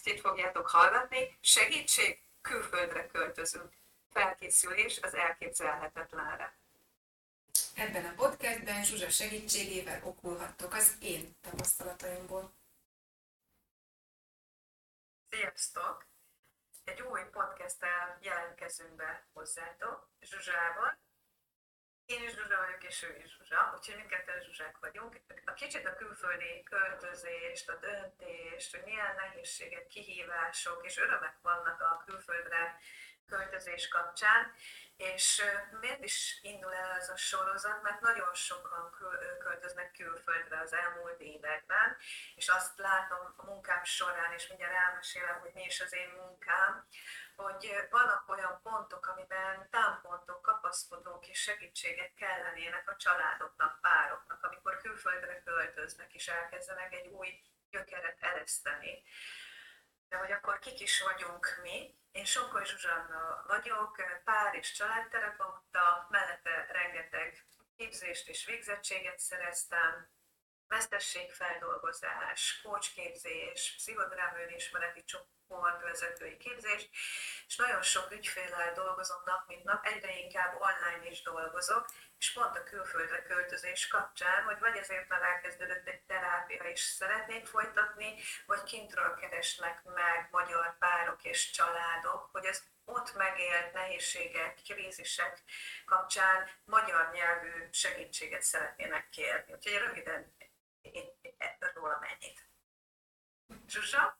Podcastjét fogjátok hallgatni. Segítség, külföldre költözünk. Felkészülés az elképzelhetetlenre. Ebben a podcastben Zsuzsa segítségével okulhattok az én tapasztalataimból. Sziasztok! Egy új podcasttel jelentkezünk be hozzátok, Zsuzsával, én is Zsuzsa vagyok, és ő is Zsuzsa, úgyhogy mindketten Zsuzsák vagyunk. A kicsit a külföldi költözést, a döntést, hogy milyen nehézségek, kihívások és örömek vannak a külföldre költözés kapcsán, és miért is indul el ez a sorozat, mert nagyon sokan költöznek külföldre az elmúlt években, és azt látom a munkám során, és mindjárt elmesélem, hogy mi is az én munkám, hogy vannak olyan pontok, amiben támpontok, kapaszkodók és segítségek kellenének a családoknak, pároknak, amikor külföldre költöznek és elkezdenek egy új gyökeret ereszteni. De hogy akkor kik is vagyunk mi? Én Sonkor Zsuzsanna vagyok, pár és családterapeuta, mellette rengeteg képzést és végzettséget szereztem, mesterségfeldolgozás, coachképzés, pszichodrámőnismereti csoport, vezetői képzést, és nagyon sok ügyféllel dolgozom nap, mint nap, egyre inkább online is dolgozok, és pont a külföldre költözés kapcsán, hogy vagy ezért már elkezdődött egy terápia, és szeretnék folytatni, vagy kintről keresnek meg magyar párok és családok, hogy az ott megélt nehézségek, krízisek kapcsán magyar nyelvű segítséget szeretnének kérni. Úgyhogy röviden róla ennyit. Zsuzsa?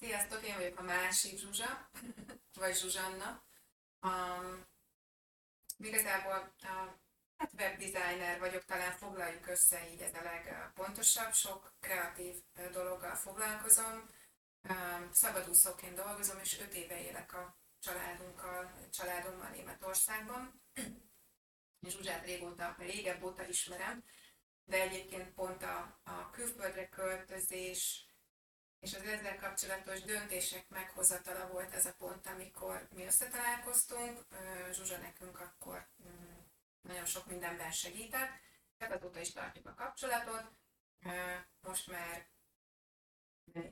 Sziasztok, én vagyok a másik Zsuzsa, vagy Zsuzsanna. Um, igazából a hát webdesigner vagyok, talán foglaljuk össze, így ez a legpontosabb. Sok kreatív dologgal foglalkozom. Um, szabadúszóként dolgozom, és öt éve élek a családunkkal, családommal Németországban. És Zsuzsát régóta, régebb óta ismerem, de egyébként pont a, a külföldre költözés, és az ezzel kapcsolatos döntések meghozatala volt ez a pont, amikor mi összetalálkoztunk. Zsuzsa nekünk akkor mm, nagyon sok mindenben segített, tehát azóta is tartjuk a kapcsolatot. Most már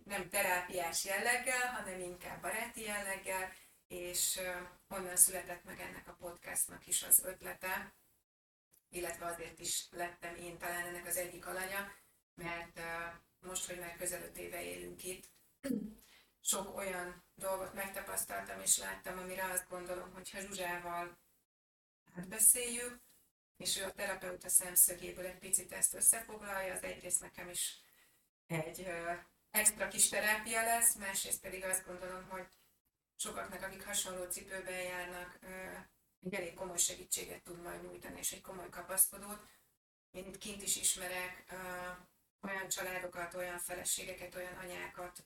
nem terápiás jelleggel, hanem inkább baráti jelleggel, és onnan született meg ennek a podcastnak is az ötlete, illetve azért is lettem én talán ennek az egyik alanya, mert most, hogy már közel öt éve élünk itt, sok olyan dolgot megtapasztaltam és láttam, amire azt gondolom, hogy ha Zsuzsával átbeszéljük, és ő a terapeuta szemszögéből egy picit ezt összefoglalja, az egyrészt nekem is egy ö, extra kis terápia lesz, másrészt pedig azt gondolom, hogy sokaknak, akik hasonló cipőben járnak, ö, egy elég komoly segítséget tud majd nyújtani, és egy komoly kapaszkodót. Itt kint is ismerek ö, olyan családokat, olyan feleségeket, olyan anyákat,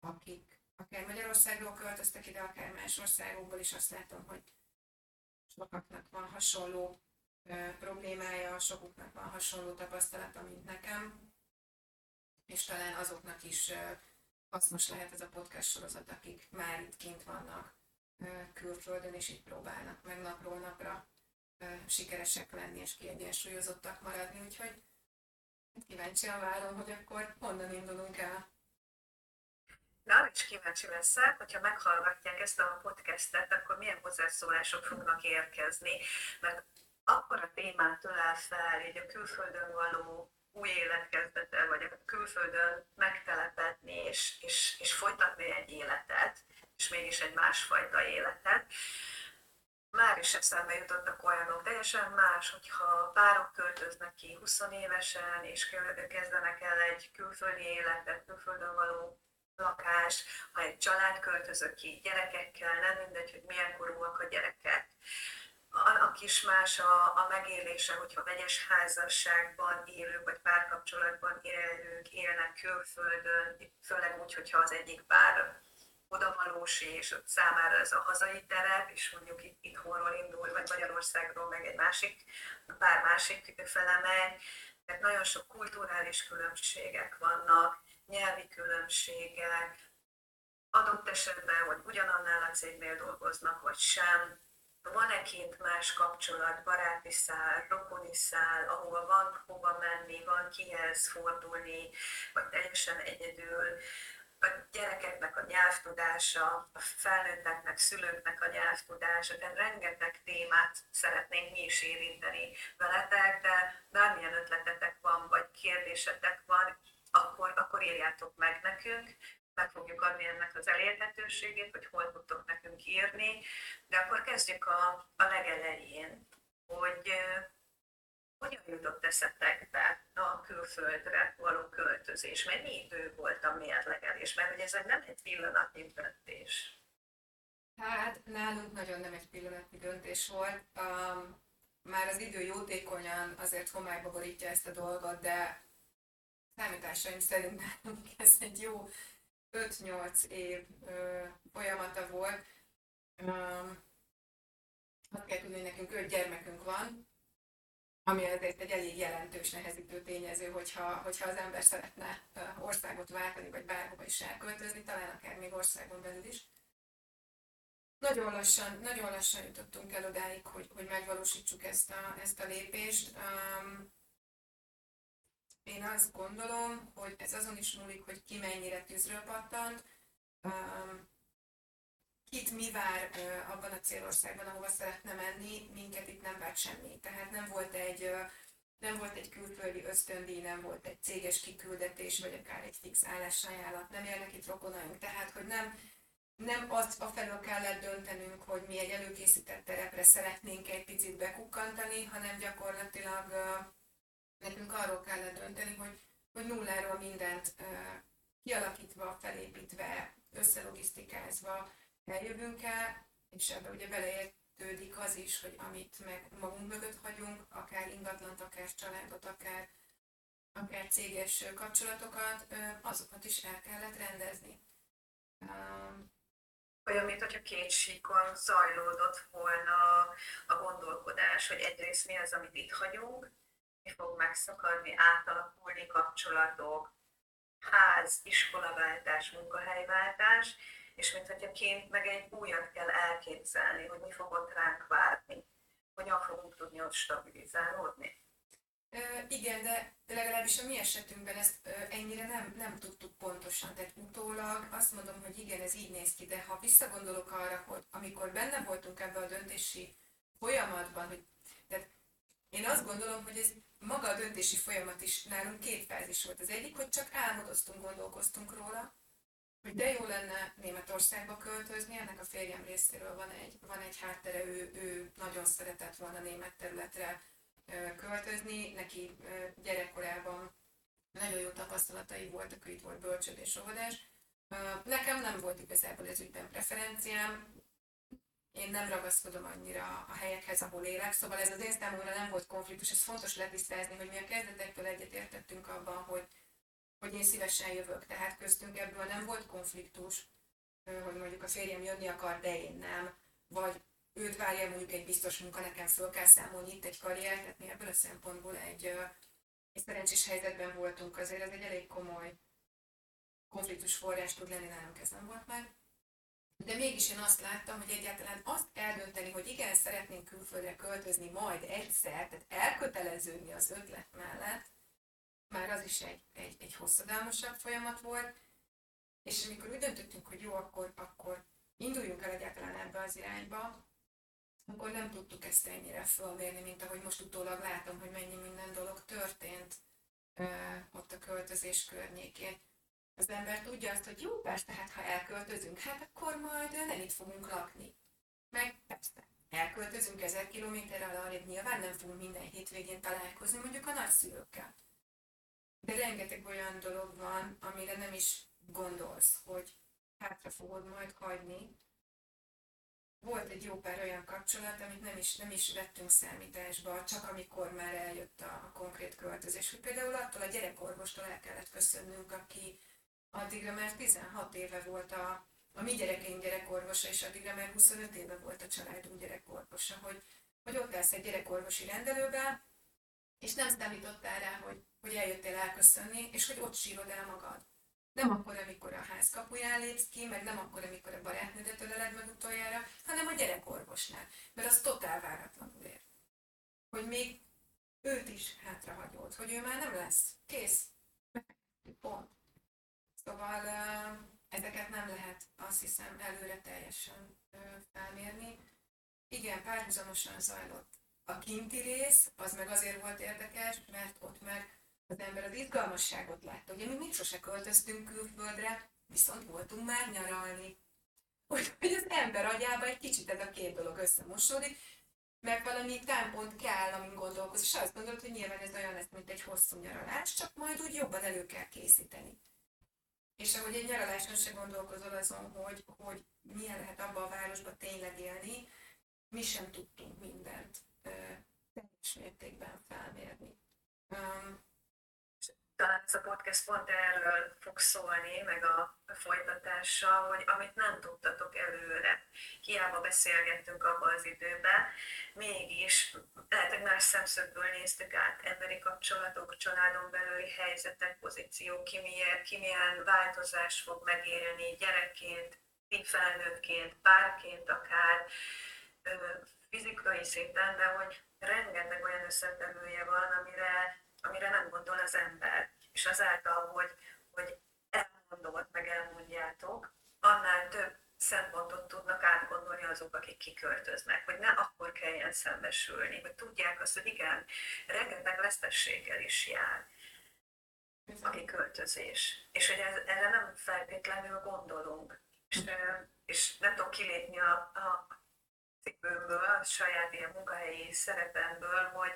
akik akár Magyarországról költöztek ide, akár más országokból, és azt látom, hogy sokaknak van hasonló problémája, sokuknak van hasonló tapasztalata, mint nekem, és talán azoknak is hasznos lehet ez a podcast sorozat, akik már itt kint vannak külföldön, és itt próbálnak meg napról napra sikeresek lenni és kiegyensúlyozottak maradni, úgyhogy Kíváncsian várom, hogy akkor honnan indulunk el. Na, is kíváncsi leszek, hogyha meghallgatják ezt a podcastet, akkor milyen hozzászólások fognak érkezni, mert akkor a témát ölel fel, hogy a külföldön való új életkezdete, vagy a külföldön megtelepedni és, és, és folytatni egy életet, és mégis egy másfajta életet, már is eszembe jutottak olyanok, teljesen más, hogyha párok költöznek ki 20 évesen, és kezdenek el egy külföldi életet, külföldön való lakás, ha egy család költözök ki gyerekekkel, nem mindegy, hogy milyen korúak a gyerekek. Annak is más a, a megélése, hogyha vegyes házasságban élők, vagy párkapcsolatban élők élnek külföldön, főleg úgy, hogyha az egyik pár odavalós, és ott számára ez a hazai terep, és mondjuk itt, itthonról indul, vagy Magyarországról meg egy másik, pár másik fele megy, tehát nagyon sok kulturális különbségek vannak, nyelvi különbségek, adott esetben, hogy ugyanannál a cégnél dolgoznak, vagy sem, van-e kint más kapcsolat, baráti szál, rokoni szál, ahova van hova menni, van kihez fordulni, vagy teljesen egyedül, a gyerekeknek a nyelvtudása, a felnőtteknek, szülőknek a nyelvtudása, tehát rengeteg témát szeretnénk mi is érinteni veletek, de bármilyen ötletetek van, vagy kérdésetek van, akkor, akkor írjátok meg nekünk, meg fogjuk adni ennek az elérhetőségét, hogy hol tudtok nekünk írni, de akkor kezdjük a, a legelején, hogy hogyan jutott eszetekbe a külföldre való költözés? Mennyi idő volt a mérlegelés? Mert hogy ez nem egy pillanatnyi döntés. Hát nálunk nagyon nem egy pillanatnyi döntés volt. Um, már az idő jótékonyan azért homályba borítja ezt a dolgot, de számításaim szerint nálunk ez egy jó 5-8 év ö, folyamata volt. Um, azt kell tudni, hogy nekünk öt gyermekünk van, ami azért egy elég jelentős nehezítő tényező, hogyha, hogyha az ember szeretne országot váltani, vagy bárhova is elköltözni, talán akár még országon belül is. Nagyon lassan, nagyon lassan jutottunk el odáig, hogy, hogy megvalósítsuk ezt a, ezt a lépést. Um, én azt gondolom, hogy ez azon is múlik, hogy ki mennyire tűzről pattant. Um, kit mi vár abban a célországban, ahova szeretne menni, minket itt nem várt semmi. Tehát nem volt egy, nem volt egy külföldi ösztöndíj, nem volt egy céges kiküldetés, vagy akár egy fix állásajánlat, nem élnek itt rokonaink. Tehát, hogy nem, nem azt afelől kellett döntenünk, hogy mi egy előkészített terepre szeretnénk egy picit bekukkantani, hanem gyakorlatilag nekünk arról kellett dönteni, hogy, hogy nulláról mindent kialakítva, felépítve, összelogisztikázva, eljövünk el, és ebbe ugye beleértődik az is, hogy amit meg magunk mögött hagyunk, akár ingatlant, akár családot, akár, akár céges kapcsolatokat, azokat is el kellett rendezni. Olyan, mint hogyha két síkon zajlódott volna a gondolkodás, hogy egyrészt mi az, amit itt hagyunk, mi fog megszakadni, átalakulni kapcsolatok, ház, iskolaváltás, munkahelyváltás, és mint hogyha kint meg egy újat kell elképzelni, hogy mi fog ott ránk várni, hogyan fogunk tudni ott stabilizálódni. Ö, igen, de legalábbis a mi esetünkben ezt ö, ennyire nem, nem tudtuk pontosan. Tehát utólag azt mondom, hogy igen, ez így néz ki, de ha visszagondolok arra, hogy amikor benne voltunk ebbe a döntési folyamatban, hogy tehát én azt gondolom, hogy ez maga a döntési folyamat is nálunk két fázis volt. Az egyik, hogy csak álmodoztunk, gondolkoztunk róla, hogy de jó lenne Németországba költözni, ennek a férjem részéről van egy, van egy háttere, ő, ő nagyon szeretett volna német területre költözni, neki gyerekkorában nagyon jó tapasztalatai voltak, itt volt bölcsöd és óvodás. Nekem nem volt igazából ez ügyben preferenciám, én nem ragaszkodom annyira a helyekhez, ahol élek, szóval ez az én számomra nem volt konfliktus, ez fontos letisztázni, hogy mi a kezdetektől egyetértettünk abban, hogy hogy én szívesen jövök. Tehát köztünk ebből nem volt konfliktus, hogy mondjuk a férjem jönni akar, de én nem, vagy őt várja mondjuk egy biztos munka, nekem föl kell számolni itt egy karrier, tehát mi ebből a szempontból egy, egy szerencsés helyzetben voltunk, azért ez egy elég komoly konfliktus forrás tud lenni, nálunk ez nem volt meg. De mégis én azt láttam, hogy egyáltalán azt eldönteni, hogy igen, szeretnénk külföldre költözni majd egyszer, tehát elköteleződni az ötlet mellett, már az is egy, egy, egy hosszadalmasabb folyamat volt, és amikor úgy döntöttünk, hogy jó, akkor, akkor induljunk el egyáltalán ebbe az irányba, akkor nem tudtuk ezt ennyire fölmérni, mint ahogy most utólag látom, hogy mennyi minden dolog történt ö, ott a költözés környékén. Az ember tudja azt, hogy jó, persze, tehát ha elköltözünk, hát akkor majd nem itt fogunk lakni. Meg persze, elköltözünk ezer kilométerrel arra, nyilván nem fogunk minden hétvégén találkozni mondjuk a nagyszülőkkel. De rengeteg olyan dolog van, amire nem is gondolsz, hogy hátra fogod majd hagyni. Volt egy jó pár olyan kapcsolat, amit nem is, nem is vettünk számításba, csak amikor már eljött a, konkrét költözés. Hogy például attól a gyerekorvostól el kellett köszönnünk, aki addigra már 16 éve volt a, a mi gyerekeink gyerekorvosa, és addigra már 25 éve volt a családunk gyerekorvosa, hogy, hogy ott állsz egy gyerekorvosi rendelőben, és nem számítottál rá, hogy, hogy eljöttél elköszönni, és hogy ott sírod el magad. Nem akkor, amikor a ház kapuján lépsz ki, meg nem akkor, amikor a barátnődet öleled meg utoljára, hanem a gyerekorvosnál. Mert az totál váratlanul ér. Hogy még őt is hátrahagyod, hogy ő már nem lesz. Kész. Pont. Szóval ezeket nem lehet azt hiszem előre teljesen felmérni. Igen, párhuzamosan zajlott. A kinti rész, az meg azért volt érdekes, mert ott meg az ember az izgalmasságot látta. Ugye mi még sose költöztünk külföldre, viszont voltunk már nyaralni. Hogy, az ember agyába egy kicsit ez a két dolog összemosódik, meg valami támpont kell, amin gondolkoz, és azt gondolod, hogy nyilván ez olyan lesz, mint egy hosszú nyaralás, csak majd úgy jobban elő kell készíteni. És ahogy egy nyaraláson se gondolkozol azon, hogy, hogy milyen lehet abba a városba tényleg élni, mi sem tudtunk mindent teljes mértékben felmérni. Um, talán ez a podcast pont erről fog szólni, meg a folytatása, hogy amit nem tudtatok előre, hiába beszélgettünk abban az időben, mégis lehet, hogy más szemszögből néztük át emberi kapcsolatok, családon belüli helyzetek, pozíciók, ki milyen, ki milyen változás fog megélni gyerekként, felnőttként, párként akár, fizikai szinten, de hogy rengeteg olyan összetevője van, amire amire nem gondol az ember. És azáltal, hogy, hogy elmondod, meg elmondjátok, annál több szempontot tudnak átgondolni azok, akik kiköltöznek, hogy ne akkor kelljen szembesülni, hogy tudják azt, hogy igen, rengeteg vesztességgel is jár a kiköltözés. És hogy ez, erre nem feltétlenül gondolunk. És, és nem tudok kilépni a, a cipőmből, a saját ilyen munkahelyi szerepemből, hogy,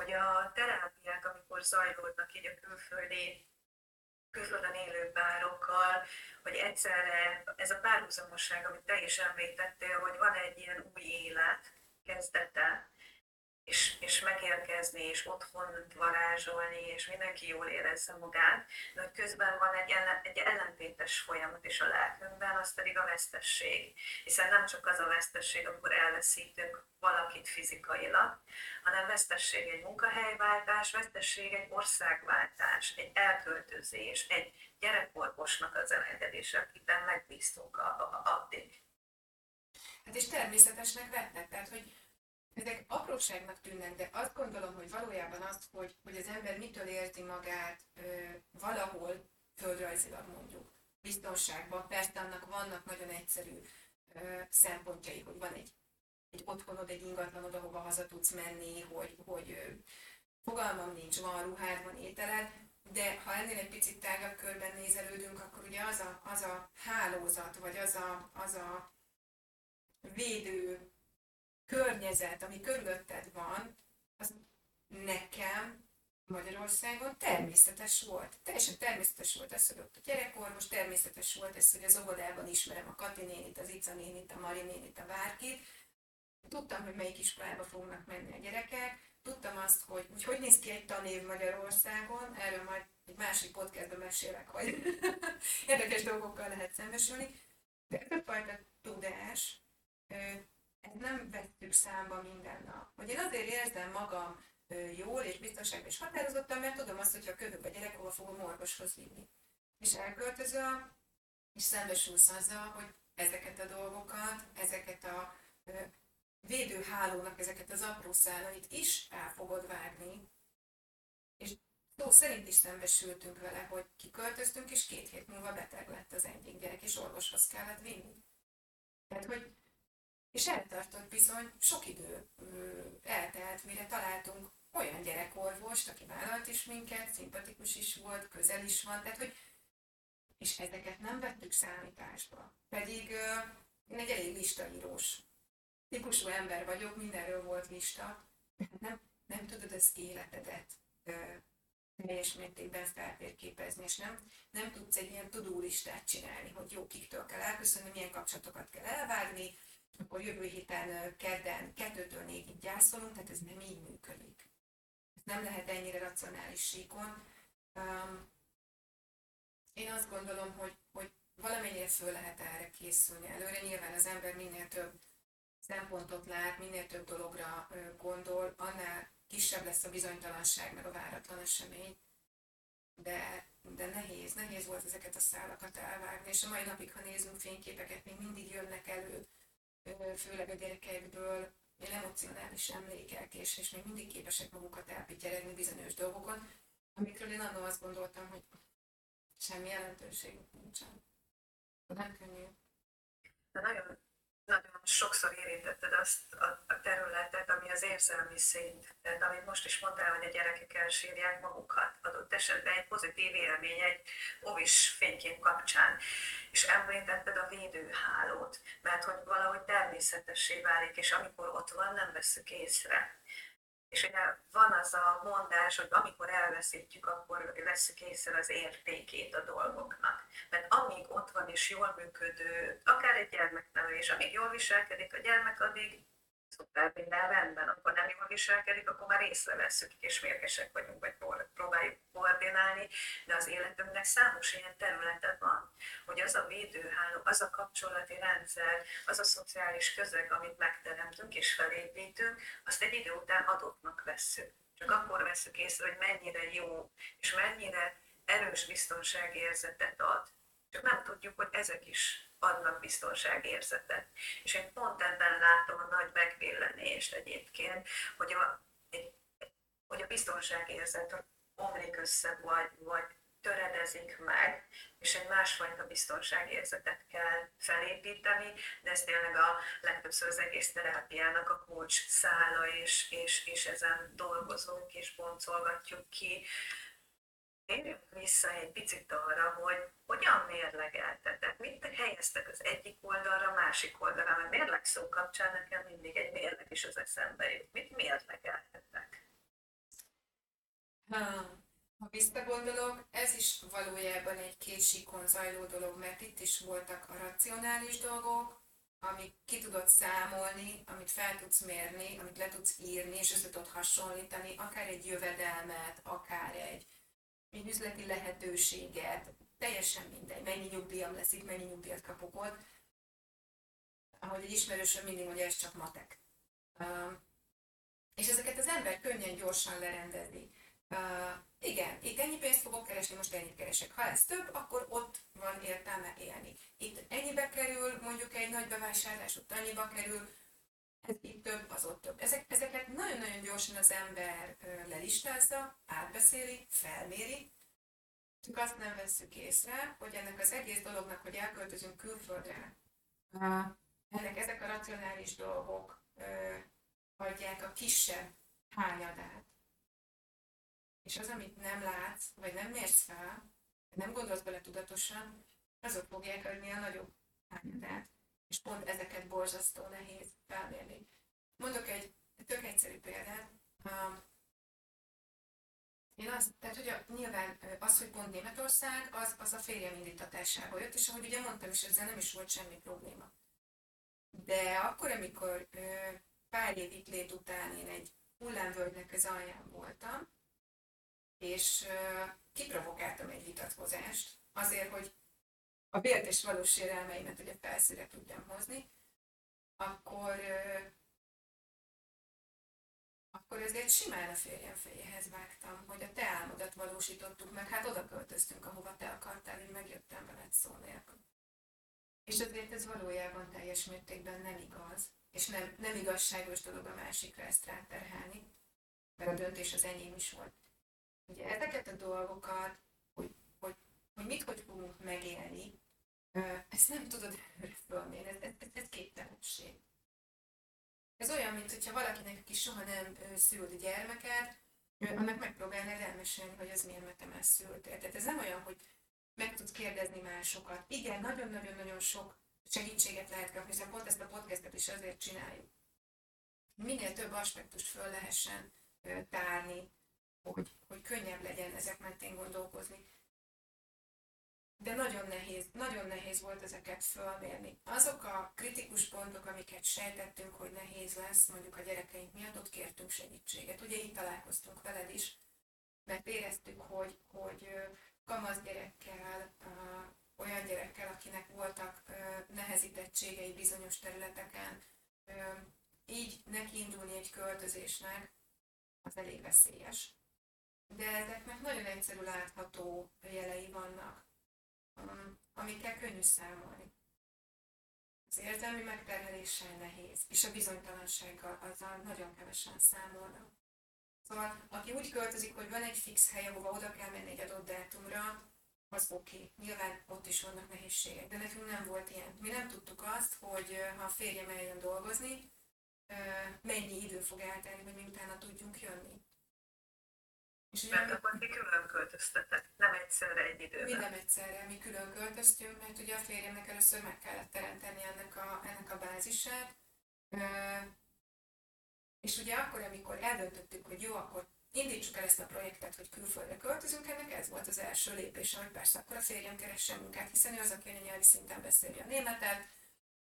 hogy a terápiák, amikor zajlódnak így a külföldi külföldön élő párokkal, hogy egyszerre ez a párhuzamosság, amit te is említettél, hogy van egy ilyen új élet kezdete, és, és megérkezni, és otthon varázsolni, és mindenki jól érezze magát, de közben van egy, ellen, egy ellentétes folyamat is a lelkünkben, az pedig a vesztesség. Hiszen nem csak az a vesztesség, amikor elveszítünk valakit fizikailag, hanem vesztesség egy munkahelyváltás, vesztesség egy országváltás, egy elköltözés, egy gyerekorvosnak az elengedése, akiben megbíztunk a, a, addig. Hát és természetesnek vettek, tehát hogy ezek apróságnak tűnnek, de azt gondolom, hogy valójában az, hogy, hogy az ember mitől érzi magát ö, valahol földrajzilag mondjuk, biztonságban, persze annak vannak nagyon egyszerű ö, szempontjai, hogy van egy, egy otthonod, egy ingatlanod, ahova haza tudsz menni, hogy, hogy ö, fogalmam nincs, van ruhád, van ételed, de ha ennél egy picit tágabb körben nézelődünk, akkor ugye az a, az a hálózat, vagy az a, az a védő környezet, ami körülötted van, az nekem Magyarországon természetes volt. Teljesen természetes volt ez, hogy ott a gyerekorvos, természetes volt ez, hogy az óvodában ismerem a Kati nénit, az Ica nénit, a Mari nénit, a bárkit. Tudtam, hogy melyik iskolába fognak menni a gyerekek. Tudtam azt, hogy hogy, hogy néz ki egy tanév Magyarországon. Erről majd egy másik podcastban mesélek, hogy érdekes dolgokkal lehet szembesülni. De ez a fajta tudás ezt nem vettük számba minden nap. Hogy én azért érzem magam jól és biztonságban és határozottan, mert tudom azt, hogy ha kövök a gyerek, hova fogom orvoshoz vinni. És elköltözöl, és szembesülsz azzal, hogy ezeket a dolgokat, ezeket a védőhálónak ezeket az apró szálait is el fogod vágni. És szó szerint is szembesültünk vele, hogy kiköltöztünk, és két hét múlva beteg lett az egyik gyerek, és orvoshoz kellett vinni. Tehát, hogy és eltartott bizony sok idő eltelt, mire találtunk olyan gyerekorvost, aki vállalt is minket, szimpatikus is volt, közel is van, tehát hogy és ezeket nem vettük számításba. Pedig én egy elég listaírós típusú ember vagyok, mindenről volt lista, nem, nem tudod az életedet teljes mértékben feltérképezni, és nem, nem tudsz egy ilyen tudólistát csinálni, hogy jó, kiktől kell elköszönni, milyen kapcsolatokat kell elvágni, akkor jövő héten kedden kettőtől négyig gyászolunk, tehát ez nem így működik. Ez nem lehet ennyire racionális síkon. Um, én azt gondolom, hogy, hogy valamennyire föl lehet erre készülni előre. Nyilván az ember minél több szempontot lát, minél több dologra gondol, annál kisebb lesz a bizonytalanság, meg a váratlan esemény. De, de nehéz, nehéz volt ezeket a szálakat elvágni, és a mai napig, ha nézünk fényképeket, még mindig jönnek elő főleg a gyerekekből emocionális emlékek, és, és még mindig képesek magukat elpityeregni bizonyos dolgokon, amikről én annól azt gondoltam, hogy semmi jelentőségük nincsen. Nem könnyű. De nagyon sokszor érintetted azt a, területet, ami az érzelmi szint. Tehát amit most is mondtál, hogy a gyerekek elsírják magukat, adott esetben egy pozitív élmény, egy ovis fénykép kapcsán. És említetted a védőhálót, mert hogy valahogy természetessé válik, és amikor ott van, nem veszük észre. És ugye van az a mondás, hogy amikor elveszítjük, akkor veszük észre az értékét a dolgoknak. Mert amíg ott van és jól működő, akár egy gyermeknevelés, amíg jól viselkedik a gyermek, addig szuper, minden rendben, akkor nem jól viselkedik, akkor már észreveszünk, és mérgesek vagyunk, vagy próbáljuk koordinálni, de az életünknek számos ilyen területe van, hogy az a védőháló, az a kapcsolati rendszer, az a szociális közeg, amit megteremtünk és felépítünk, azt egy idő után adottnak vesszük. Csak akkor veszük észre, hogy mennyire jó, és mennyire erős biztonságérzetet ad. Csak nem tudjuk, hogy ezek is adnak biztonságérzetet. És én pont ebben látom a nagy megvillenést egyébként, hogy a, hogy a biztonságérzet omlik össze, vagy, vagy töredezik meg, és egy másfajta biztonságérzetet kell felépíteni, de ez tényleg a legtöbbször az egész terápiának a kulcs szála, és, és, és ezen dolgozunk és boncolgatjuk ki, térjünk vissza egy picit arra, hogy hogyan mérlegeltetek, mit helyeztek az egyik oldalra, a másik oldalra, mert mérleg szó kapcsán nekem mindig egy mérleg is az eszembe jut. Mit mérlegeltetek? Ha visszagondolok, ez is valójában egy két zajló dolog, mert itt is voltak a racionális dolgok, amit ki tudod számolni, amit fel tudsz mérni, amit le tudsz írni, és össze tudod hasonlítani, akár egy jövedelmet, akár egy egy üzleti lehetőséget, teljesen mindegy, mennyi nyugdíjam lesz itt, mennyi nyugdíjat kapok ott. Ahogy egy ismerősöm mindig mondja, ez csak matek. Uh, és ezeket az ember könnyen, gyorsan lerendezi. Uh, igen, itt ennyi pénzt fogok keresni, most ennyit keresek. Ha ez több, akkor ott van értelme élni. Itt ennyibe kerül, mondjuk egy nagy bevásárlás, ott annyiba kerül, ez itt több, az ott több. Ezek, ezeket nagyon-nagyon gyorsan az ember lelistázza, átbeszéli, felméri, csak azt nem vesszük észre, hogy ennek az egész dolognak, hogy elköltözünk külföldre, ennek ezek a racionális dolgok adják a kisebb hányadát. És az, amit nem látsz, vagy nem mérsz fel, nem gondolsz bele tudatosan, azok fogják adni a nagyobb hányadát és pont ezeket borzasztó nehéz felmérni. Mondok egy tök egyszerű példát. Én az, tehát hogy a, nyilván az, hogy pont Németország, az, az a férjem indítatásából jött, és ahogy ugye mondtam is, ezzel nem is volt semmi probléma. De akkor, amikor pár év itt lét után én egy hullámvölgynek az alján voltam, és kiprovokáltam egy vitatkozást, azért, hogy a vélt és valós sérelmeimet ugye felszíre tudjam hozni, akkor, akkor ezért simán a férjem fejéhez vágtam, hogy a te álmodat valósítottuk meg, hát oda költöztünk, ahova te akartál, én megjöttem veled szó nélkül. És azért ez valójában teljes mértékben nem igaz, és nem, nem igazságos dolog a másikra ezt ráterhelni, mert a döntés az enyém is volt. Ugye ezeket a dolgokat, hogy, mit hogy fogunk megélni, ezt nem tudod előre fölmérni, ez, ez, ez képtelenség. Ez olyan, mint hogyha valakinek, aki soha nem szült gyermeket, annak megpróbálnád elmesélni, hogy az miért metem szült. Tehát ez nem olyan, hogy meg tudsz kérdezni másokat. Igen, nagyon-nagyon-nagyon sok segítséget lehet kapni, hiszen pont ezt a podcastet is azért csináljuk. Minél több aspektust föl lehessen tárni, hogy, hogy könnyebb legyen ezek mentén gondolkozni de nagyon nehéz, nagyon nehéz volt ezeket fölmérni. Azok a kritikus pontok, amiket sejtettünk, hogy nehéz lesz, mondjuk a gyerekeink miatt, ott kértünk segítséget. Ugye itt találkoztunk veled is, mert éreztük, hogy, hogy kamasz gyerekkel, olyan gyerekkel, akinek voltak nehezítettségei bizonyos területeken, így neki indulni egy költözésnek, az elég veszélyes. De ezeknek nagyon egyszerű látható jelei vannak amikkel könnyű számolni. Az érzelmi megterheléssel nehéz, és a bizonytalansággal azzal nagyon kevesen számolnak. Szóval, aki úgy költözik, hogy van egy fix hely, ahova oda kell menni egy adott dátumra, az oké. Okay. Nyilván ott is vannak nehézségek, de nekünk nem volt ilyen. Mi nem tudtuk azt, hogy ha a férjem eljön dolgozni, mennyi idő fog eltelni, hogy mi utána tudjunk jönni. És ugye, mert akkor mi külön költöztetek, nem egyszerre egy időben. Mi nem egyszerre, mi külön költöztünk, mert ugye a férjemnek először meg kellett teremteni ennek a, ennek a bázisát. És ugye akkor, amikor eldöntöttük, hogy jó, akkor indítsuk el ezt a projektet, hogy külföldre költözünk, ennek ez volt az első lépés, hogy persze akkor a férjem keressen munkát, hiszen ő az, aki a nyelvi szinten beszéli a németet.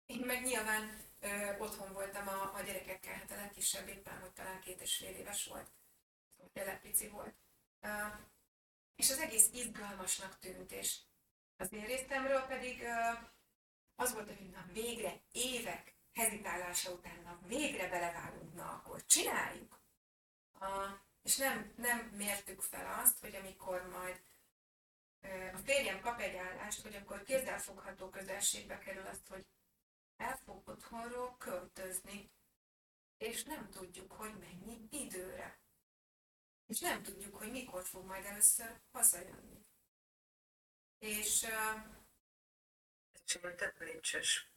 Én meg nyilván ö, otthon voltam a, a gyerekekkel, hát a legkisebb éppen, hogy talán két és fél éves volt, tényleg pici volt. Uh, és az egész izgalmasnak tűnt, és az én részemről pedig uh, az volt, hogy na végre évek hezitálása után, na végre belevágunk, na akkor csináljuk. Uh, és nem, nem mértük fel azt, hogy amikor majd a férjem kap egy állást, hogy akkor kézzelfogható közelségbe kerül azt, hogy el fog otthonról költözni, és nem tudjuk, hogy mennyi időre. És nem tudjuk, hogy mikor fog majd először hazajönni. És uh, ez egy több lépcsős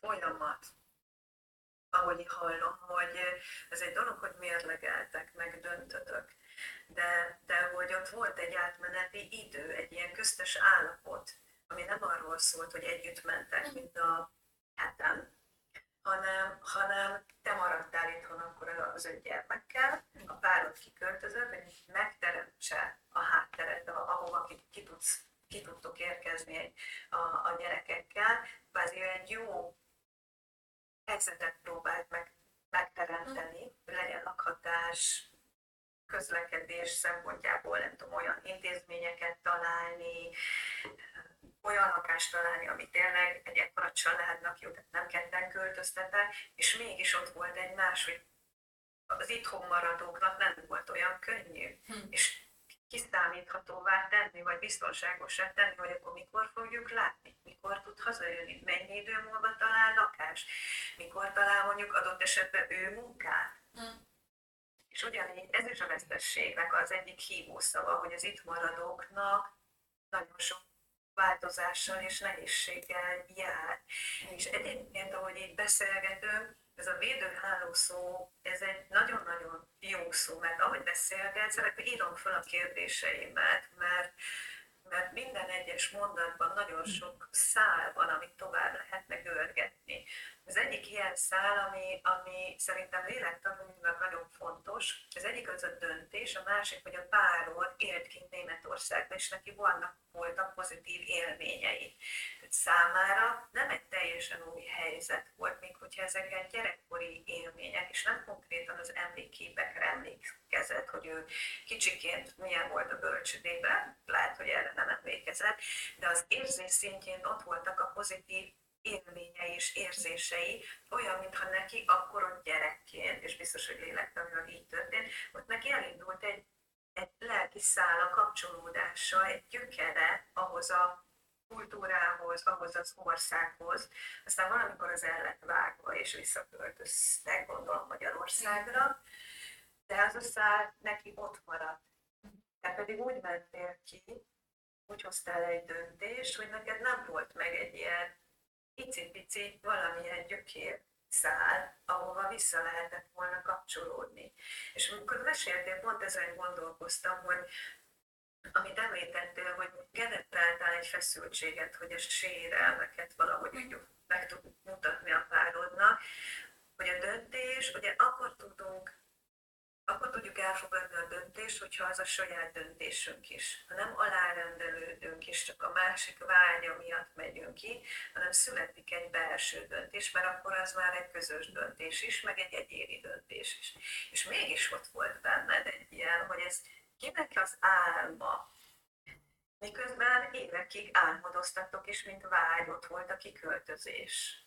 folyamat ahogy hallom, hogy ez egy dolog, hogy mérlegeltek, meg döntötök, de, de hogy ott volt egy átmeneti idő, egy ilyen köztes állapot, ami nem arról szólt, hogy együtt mentek, mint a heten, hanem, hanem te maradtál itthon akkor az öt gyermekkel, a párod kiköltözött, hogy megteremtse a hátteret, ahova ki, ki, tudsz, ki tudtok érkezni a, a gyerekekkel, kvázi egy jó helyzetet próbált meg, megteremteni, legyen lakhatás, közlekedés szempontjából, nem tudom, olyan intézményeket találni, olyan lakást találni, ami tényleg egy ekkora családnak jó, tehát nem ketten költöztetek, és mégis ott volt egy más, hogy az itthon maradóknak nem volt olyan könnyű. Hm. És kiszámíthatóvá tenni, vagy biztonságosá tenni, hogy akkor mikor fogjuk látni, mikor tud hazajönni, mennyi idő múlva talál lakás, mikor talál mondjuk adott esetben ő munkát. Mm. És ugyanígy ez is a vesztességnek az egyik hívószava, hogy az itt maradóknak nagyon sok változással és nehézséggel jár. És egyébként, ahogy így beszélgetünk, ez a védőháló szó, ez egy nagyon-nagyon jó szó, mert ahogy beszélgetsz, akkor írom fel a kérdéseimet, mert, mert minden egyes mondatban nagyon sok szál van, amit tovább lehetne görgetni. Az egyik ilyen szál, ami, ami szerintem lélektanunknak nagyon fontos, az egyik az a döntés, a másik, hogy a párod élt kint Németországban, és neki vannak, voltak pozitív élményei. Tehát számára nem egy teljesen új helyzet volt, még hogyha ezek gyerekkori élmények, és nem konkrétan az emlékképekre emlékezett, hogy ő kicsiként milyen volt a bölcsödében, lehet, hogy erre nem emlékezett, de az érzés szintjén ott voltak a pozitív élményei és érzései, olyan, mintha neki akkor ott gyerekként, és biztos, hogy lélektanilag így történt, ott neki elindult egy, egy lelki szála kapcsolódása, egy gyökere ahhoz a kultúrához, ahhoz az országhoz. Aztán valamikor az el lett vágva, és visszaköltöztek, gondolom Magyarországra, de az a szál neki ott maradt. Te pedig úgy mentél ki, úgy hoztál egy döntést, hogy neked nem volt meg egy ilyen icipici valamilyen gyökér szál, ahova vissza lehetett volna kapcsolódni. És amikor meséltél, pont ezen gondolkoztam, hogy amit említettél, hogy generáltál egy feszültséget, hogy a sérelmeket valahogy úgy meg tud mutatni a párodnak, hogy a döntés, ugye akkor tudunk akkor tudjuk elfogadni a döntést, hogyha az a saját döntésünk is. Ha nem alárendelődünk, és csak a másik vágya miatt megyünk ki, hanem születik egy belső döntés, mert akkor az már egy közös döntés is, meg egy egyéni döntés is. És mégis ott volt benned egy ilyen, hogy ez kinek az álma, miközben évekig álmodoztatok, és mint vágyott volt a kiköltözés.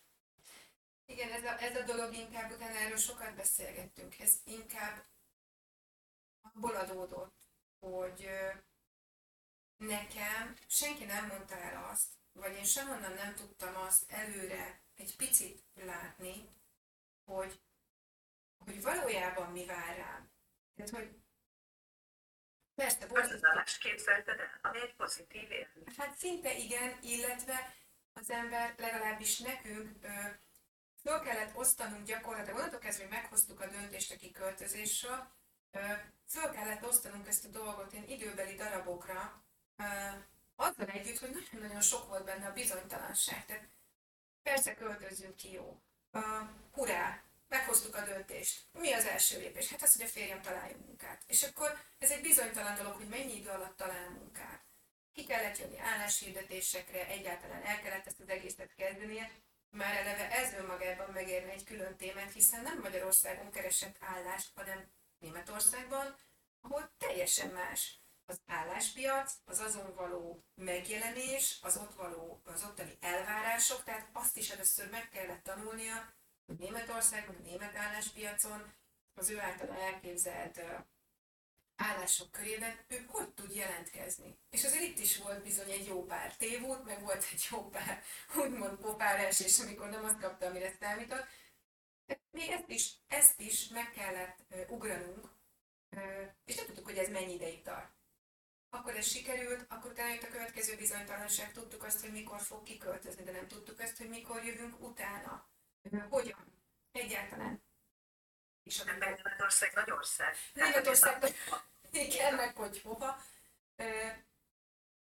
Igen, ez a, ez a dolog inkább, utána erről sokat beszélgettünk, ez inkább abból adódott, hogy nekem senki nem mondta el azt, vagy én sehonnan nem tudtam azt előre egy picit látni, hogy, hogy valójában mi vár rám. Tehát, hogy persze, volt... képzelted el, ami egy pozitív élmény. Hát szinte igen, illetve az ember, legalábbis nekünk, föl kellett osztanunk gyakorlatilag, onnantól kezdve, hogy meghoztuk a döntést a kiköltözésről, föl kellett osztanunk ezt a dolgot én időbeli darabokra, azzal együtt, hogy nagyon-nagyon sok volt benne a bizonytalanság. Tehát persze költözünk ki, jó. Hurrá, meghoztuk a döntést. Mi az első lépés? Hát az, hogy a férjem találjon munkát. És akkor ez egy bizonytalan dolog, hogy mennyi idő alatt talál munkát. Ki kellett jönni álláshirdetésekre, egyáltalán el kellett ezt az egészet kezdenie. Már eleve ez önmagában megérne egy külön témát, hiszen nem Magyarországon keresett állást, hanem Németországban, ahol teljesen más az álláspiac, az azon való megjelenés, az ott való, az ottani elvárások, tehát azt is először meg kellett tanulnia, hogy Németországban, a német álláspiacon az ő által elképzelt állások körében ő hogy tud jelentkezni. És azért itt is volt bizony egy jó pár tévút, meg volt egy jó pár úgymond popárás, és amikor nem azt kapta, amire számított. De még ezt is, ezt is meg kellett ugranunk, és nem tudtuk, hogy ez mennyi ideig tart akkor ez sikerült, akkor utána jött a következő bizonytalanság, tudtuk azt, hogy mikor fog kiköltözni, de nem tudtuk azt, hogy mikor jövünk utána. Hogyan? Egyáltalán. És a Németország nagy ország. Németország, igen, meg hogy hova.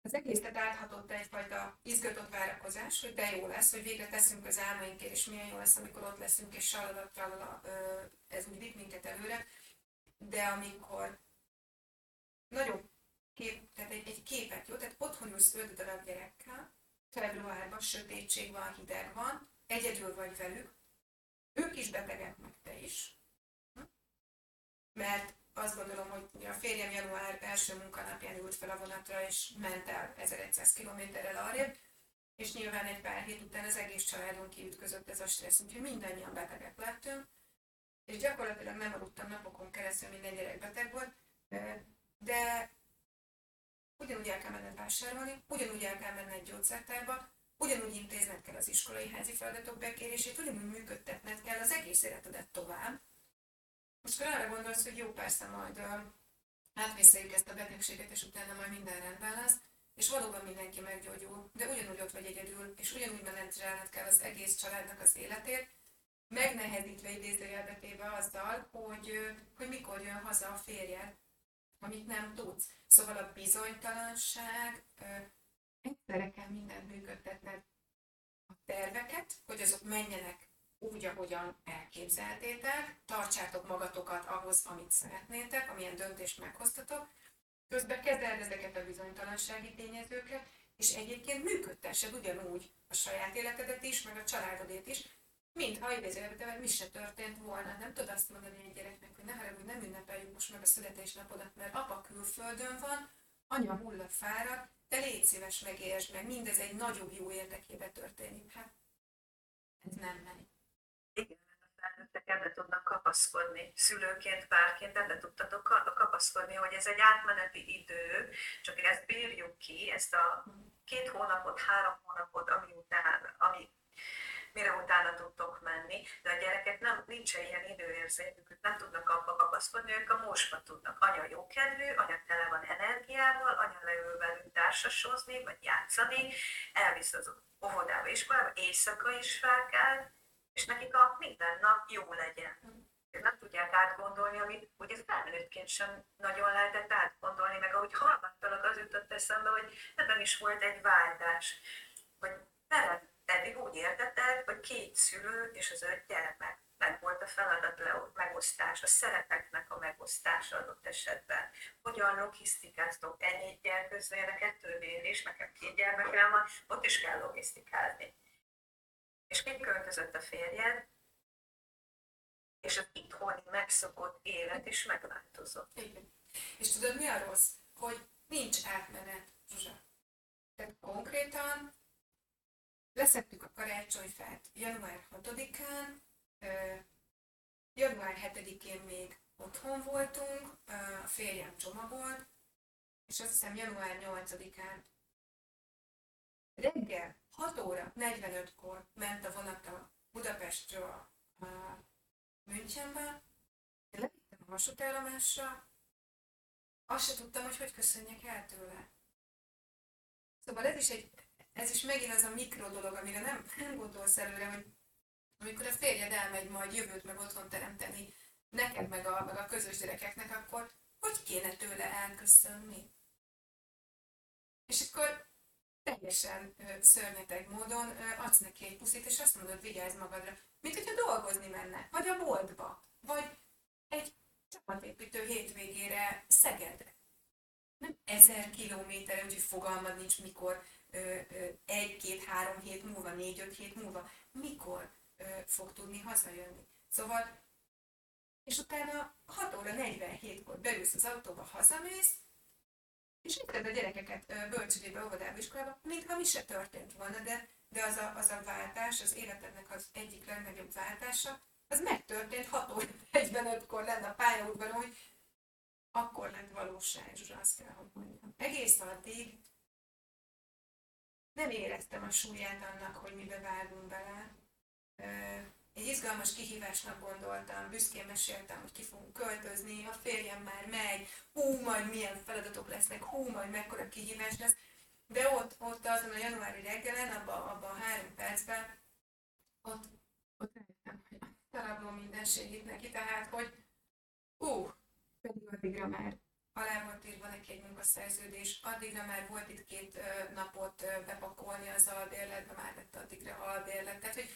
Az egészet áthatott egyfajta izgatott várakozás, hogy de jó lesz, hogy végre teszünk az álmainkért, és milyen jó lesz, amikor ott leszünk, és salalatralala, ez úgy vitt minket előre. De amikor nagyobb kép, tehát egy, egy képet, jó? Tehát otthon ülsz öt darab gyerekkel, februárban sötétség van, hideg van, egyedül vagy velük, ők is betegek, meg te is. Hm? Mert azt gondolom, hogy a férjem január első munkanapján ült fel a vonatra, és ment el 1100 kilométerrel arrébb, és nyilván egy pár hét után az egész családon kiütközött ez a stressz, úgyhogy mindannyian betegek lettünk, és gyakorlatilag nem aludtam napokon keresztül, minden gyerek beteg volt, de ugyanúgy el kell menned vásárolni, ugyanúgy el kell menned gyógyszertárba, ugyanúgy intézned kell az iskolai házi feladatok bekérését, ugyanúgy működtetned kell az egész életedet tovább. Most arra gondolsz, hogy jó, persze majd átvészeljük ezt a betegséget, és utána majd minden rendben lesz, és valóban mindenki meggyógyul, de ugyanúgy ott vagy egyedül, és ugyanúgy menedzselned kell az egész családnak az életét, megnehezítve idézőjelbetéve azzal, hogy, hogy mikor jön haza a férjed, amit nem tudsz. Szóval a bizonytalanság, egyszerre kell mindent működtetned. A terveket, hogy azok menjenek úgy, ahogyan elképzeltétek, tartsátok magatokat ahhoz, amit szeretnétek, amilyen döntést meghoztatok, közben kezeld ezeket a bizonytalansági tényezőket, és egyébként működtessed ugyanúgy a saját életedet is, meg a családodét is, mintha idézőjelben mi se történt volna. Nem tudod azt mondani egy gyereknek, hogy ne haragudj, nem ünnepeljük most meg a születésnapodat, mert apa külföldön van, anya hulla fáradt, de légy szíves megértsd meg, mindez egy nagyobb jó érdekébe történik. Hát ez nem megy. Igen, a felnőttek ebbe tudnak kapaszkodni. Szülőként, párként ebbe tudtatok kapaszkodni, hogy ez egy átmeneti idő, csak ezt bírjuk ki, ezt a két hónapot, három hónapot, ami után, ami mire utána tudtok menni, de a gyerekek nem, nincsen ilyen időérzékük, nem tudnak abba kapaszkodni, ők a mosba tudnak. Anya jókedvű, anya tele van energiával, anya leül velük társasozni, vagy játszani, elvisz az óvodába, iskolába, éjszaka is felkel, és nekik a minden nap jó legyen. Ők nem tudják átgondolni, amit ugye felnőttként sem nagyon lehetett átgondolni, meg ahogy hallgattalak, az jutott eszembe, hogy ebben is volt egy váltás, hogy veled eddig úgy értetted, hogy két szülő és az öt gyermek. Meg volt a feladat megosztás, a szerepeknek a megosztása adott esetben. Hogyan logisztikáztok ennyi gyerkőzője, a kettőnél is, nekem két gyermekem van, ott is kell logisztikázni. És még költözött a férjed, és az itthoni megszokott élet is megváltozott. Igen. És tudod, mi a rossz? Hogy nincs átmenet, Zsuzsa. Tehát konkrétan Leszettük a karácsonyfát január 6-án, január 7-én még otthon voltunk, a férjem csomagolt, és azt hiszem január 8-án reggel 6 óra 45-kor ment a vonat a Budapestről a Münchenbe, levittem a vasútállomásra, azt se tudtam, hogy hogy köszönjek el tőle. Szóval ez is, egy, ez is megint az a mikro dolog, amire nem, nem gondolsz előre, hogy amikor a férjed elmegy majd jövőt meg otthon teremteni neked meg a, meg a közös gyerekeknek, akkor hogy kéne tőle elköszönni? És akkor teljesen szörnyeteg módon adsz neki egy puszit, és azt mondod, vigyázz magadra, mint hogyha dolgozni menne, vagy a boltba, vagy egy csapatépítő hétvégére Szegedre. Nem ezer kilométer, úgyhogy fogalmad nincs, mikor ö, ö, egy, két, három hét múlva, négy, öt hét múlva, mikor fog tudni hazajönni. Szóval, és utána 6 óra 47-kor beülsz az autóba, hazamész, és itt a gyerekeket bölcsödébe, óvodába, iskolába, mintha mi se történt volna, de, de az, a, az a váltás, az életednek az egyik legnagyobb váltása, az megtörtént 6 óra 45-kor lenne a pályaudvaron, hogy akkor lett valóság, Zsuzsa, azt kell, hogy mondjam. Egész addig nem éreztem a súlyát annak, hogy mibe vágunk bele. Egy izgalmas kihívásnak gondoltam, büszkén meséltem, hogy ki fogunk költözni, a férjem már megy, hú, majd milyen feladatok lesznek, hú, majd mekkora kihívás lesz. De ott, ott azon a januári reggelen, abban abba a három percben, ott, ott rájöttem, hogy darabló mindenségét neki, tehát, hogy ú, pedig addigra már alá volt írva neki egy munkaszerződés, addigra már volt itt két napot bepakolni az albérletbe, már lett addigra albérlet. Tehát, hogy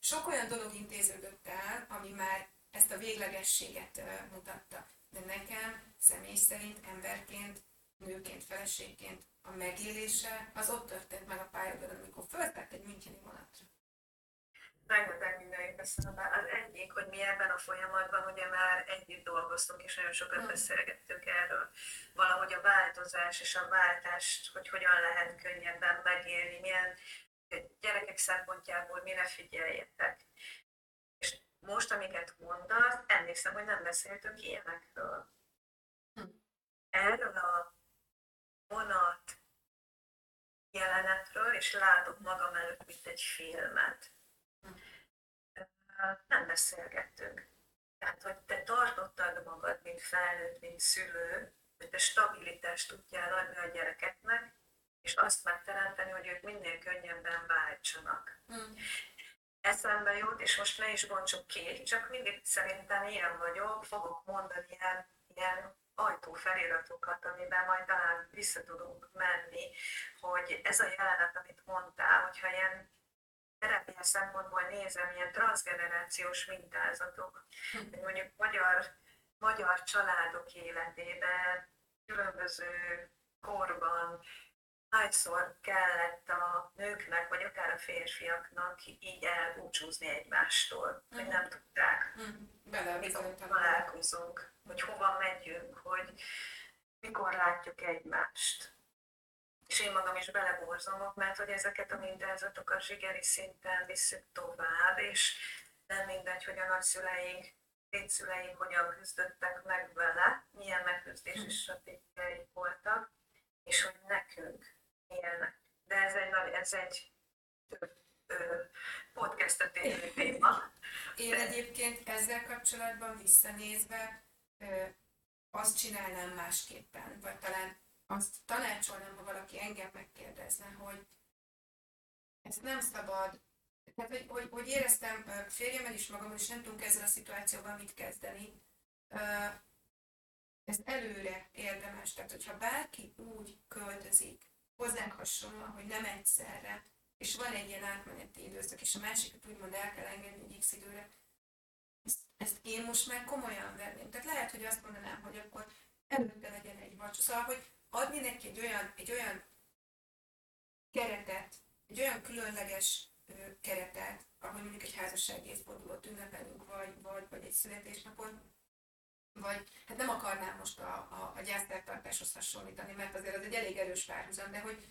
sok olyan dolog intéződött el, ami már ezt a véglegességet mutatta. De nekem személy szerint emberként, nőként, feleségként a megélése az ott történt meg a pályadon, amikor föltett egy müncheni vonatra rengeteg minden jut eszembe. Az egyik, hogy mi ebben a folyamatban ugye már együtt dolgoztunk, és nagyon sokat hmm. beszélgettünk erről. Valahogy a változás és a váltást, hogy hogyan lehet könnyebben megélni, milyen gyerekek szempontjából mire figyeljetek. És most, amiket mondasz, emlékszem, hogy nem beszéltünk ilyenekről. Hmm. Erről a vonat jelenetről, és látok magam előtt, mint egy filmet nem beszélgettünk. Tehát, hogy te tartottad magad, mint felnőtt, mint szülő, hogy te stabilitást tudjál adni a gyerekeknek, és azt megteremteni, hogy ők minél könnyebben váltsanak. Mm. Eszembe jut, és most ne is bontsuk ki, csak mindig szerintem ilyen vagyok, fogok mondani ilyen, ilyen ajtófeliratokat, amiben majd talán vissza tudunk menni, hogy ez a jelenet, amit mondtál, hogyha ilyen terápia szempontból nézem, ilyen transgenerációs mintázatok, hogy mondjuk magyar, magyar családok életében, különböző korban, hányszor kellett a nőknek, vagy akár a férfiaknak így elbúcsúzni egymástól, hogy mhm. nem tudták, mm. mikor találkozunk, hogy hova megyünk, hogy mikor látjuk egymást és én magam is beleborzomok, mert hogy ezeket a mintázatokat zsigeri szinten visszük tovább, és nem mindegy, hogy a nagyszüleink, dédszüleink hogyan küzdöttek meg vele, milyen megküzdési hmm. stratégiai voltak, és hogy nekünk milyenek. De ez egy, ez egy podcastet érő téma. Én egyébként ezzel kapcsolatban visszanézve azt csinálnám másképpen, vagy talán azt tanácsolnám, ha valaki engem megkérdezne, hogy ezt nem szabad, tehát hogy, hogy, hogy éreztem férjemmel is magam, és nem tudunk ezzel a szituációban mit kezdeni. Ez előre érdemes, tehát hogyha bárki úgy költözik, hozzánk hasonlóan, hogy nem egyszerre, és van egy ilyen átmeneti időszak, és a másikat úgymond el kell engedni egy x időre, ezt, ezt én most már komolyan venném. Tehát lehet, hogy azt mondanám, hogy akkor előtte legyen egy vacsora. Szóval, hogy adni neki egy olyan, egy olyan keretet, egy olyan különleges keretet, ahogy mondjuk egy házassági évfordulót ünnepelünk, vagy, vagy, vagy egy születésnapon, vagy hát nem akarnám most a, a, a gyásztertartáshoz hasonlítani, mert azért az egy elég erős párhuzam, de hogy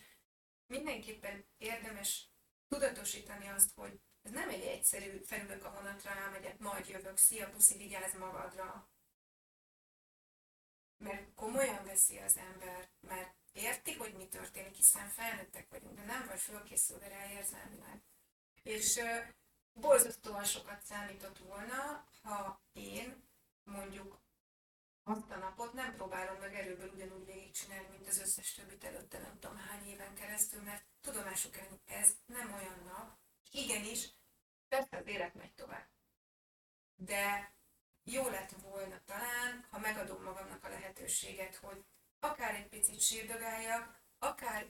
mindenképpen érdemes tudatosítani azt, hogy ez nem egy egyszerű felülök a vonatra, elmegyek, majd jövök, szia, puszi, vigyázz magadra, mert komolyan veszi az ember, mert érti, hogy mi történik, hiszen felnőttek vagyunk, de nem vagy fölkészülve rá érzelmileg. És borzasztóan sokat számított volna, ha én mondjuk azt a napot nem próbálom meg erőből ugyanúgy végigcsinálni, mint az összes többit előtte nem tudom hány éven keresztül, mert tudomásuk kell, ez nem olyan nap. Igenis, persze az élet megy tovább. De jó lett volna talán, ha megadom magamnak a lehetőséget, hogy akár egy picit sírdogáljak, akár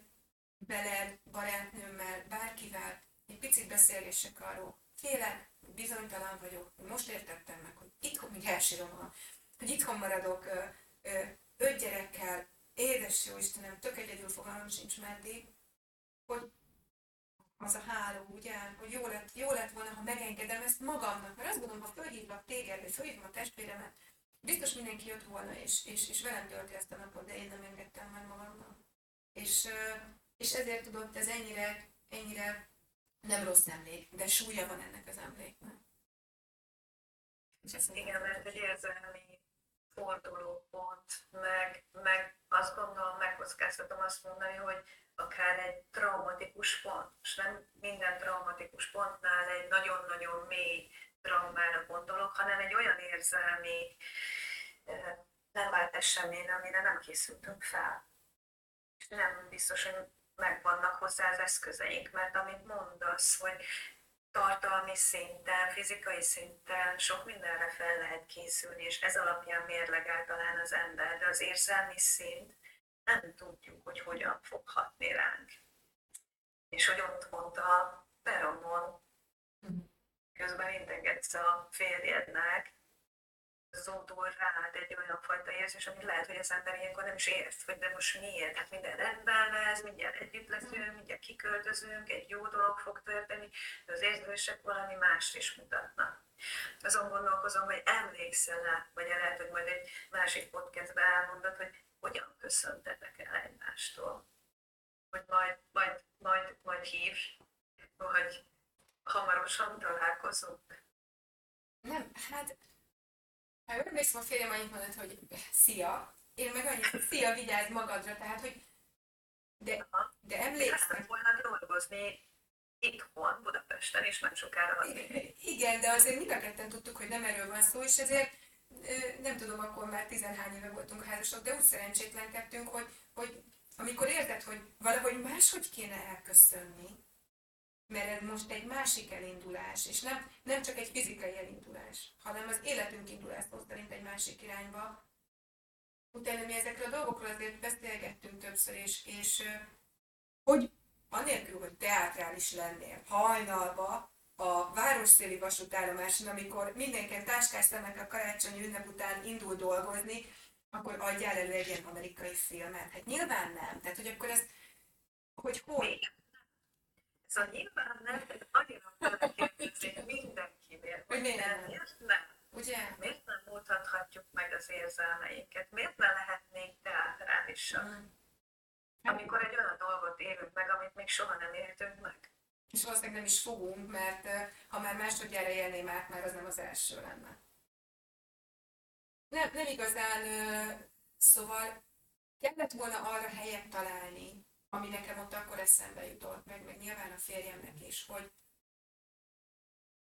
veled, barátnőmmel, bárkivel egy picit beszélgessek arról. Félek, bizonytalan vagyok, most értettem meg, hogy itthon, még elsírom, hogy itthon maradok öt gyerekkel, édes jó Istenem, tök egyedül fogalmam sincs meddig, hogy az a háló, ugye, hogy jó lett, jó lett volna, ha megengedem ezt magamnak, mert azt gondolom, ha fölhívlak téged, vagy fölhívom a testvéremet, biztos mindenki jött volna, és, és, és velem tölti ezt a napot, de én nem engedtem meg magamnak. És, és ezért tudott ez ennyire, ennyire nem rossz emlék, de súlya van ennek az emléknek. És ezt igen, mert egy érzelmi fordulópont, meg, meg azt gondolom, megkockáztatom azt mondani, hogy akár egy traumatikus pont, és nem minden traumatikus pontnál egy nagyon-nagyon mély traumára gondolok, hanem egy olyan érzelmi nem vált esemény, amire nem készültünk fel. És nem biztos, hogy megvannak hozzá az eszközeink, mert amit mondasz, hogy tartalmi szinten, fizikai szinten sok mindenre fel lehet készülni, és ez alapján mérlegel talán az ember, de az érzelmi szint nem tudjuk, hogy hogyan fog hatni ránk. És hogy ott mondta a peronon, közben integetsz a férjednek, zódul rád egy olyan fajta érzés, amit lehet, hogy az ember ilyenkor nem is ért, hogy de most miért, hát minden rendben lesz, mindjárt együtt leszünk, mindjárt kiköltözünk, egy jó dolog fog történni, de az érzések valami mást is mutatnak. Azon gondolkozom, hogy emlékszel rá, vagy lehet, hogy majd egy másik podcastben elmondod, hogy hogyan köszöntetek el egymástól. Hogy majd, majd, majd, majd hív, hogy hamarosan találkozunk. Nem, hát ha emlékszem, a férjem annyit mondott, hogy szia, én meg annyit, hogy szia, vigyázz magadra, tehát, hogy de, de emlékszem. volna dolgozni itthon, Budapesten, és nem sokára. Igen, de azért mind a ketten tudtuk, hogy nem erről van szó, és ezért nem tudom, akkor már tizenhány éve voltunk házasok, de úgy szerencsétlenkedtünk, hogy, hogy amikor érted, hogy valahogy máshogy kéne elköszönni, mert ez most egy másik elindulás, és nem, nem csak egy fizikai elindulás, hanem az életünk indulás szerint egy másik irányba. Utána mi ezekről a dolgokról azért beszélgettünk többször, és, és hogy anélkül, hogy teátrális lennél, hajnalba, a városszéli vasútállomáson, amikor mindenki táskáztanak a karácsonyi ünnep után indul dolgozni, akkor adjál elő egy ilyen amerikai filmet. Hát nyilván nem. Tehát, hogy akkor ez, hogy hogy? A nyilván nem, annyira kérdezni mindenkinél, hogy nem, miért nem? Ugye? Miért nem mutathatjuk meg az érzelmeinket? Miért ne lehetnénk teátrálisak? Mm. Amikor egy olyan dolgot élünk meg, amit még soha nem éltünk meg és valószínűleg nem is fogunk, mert ha már másodjára élném át, már az nem az első lenne. Nem, nem igazán, szóval kellett volna arra helyet találni, ami nekem ott akkor eszembe jutott, meg, meg nyilván a férjemnek is, hogy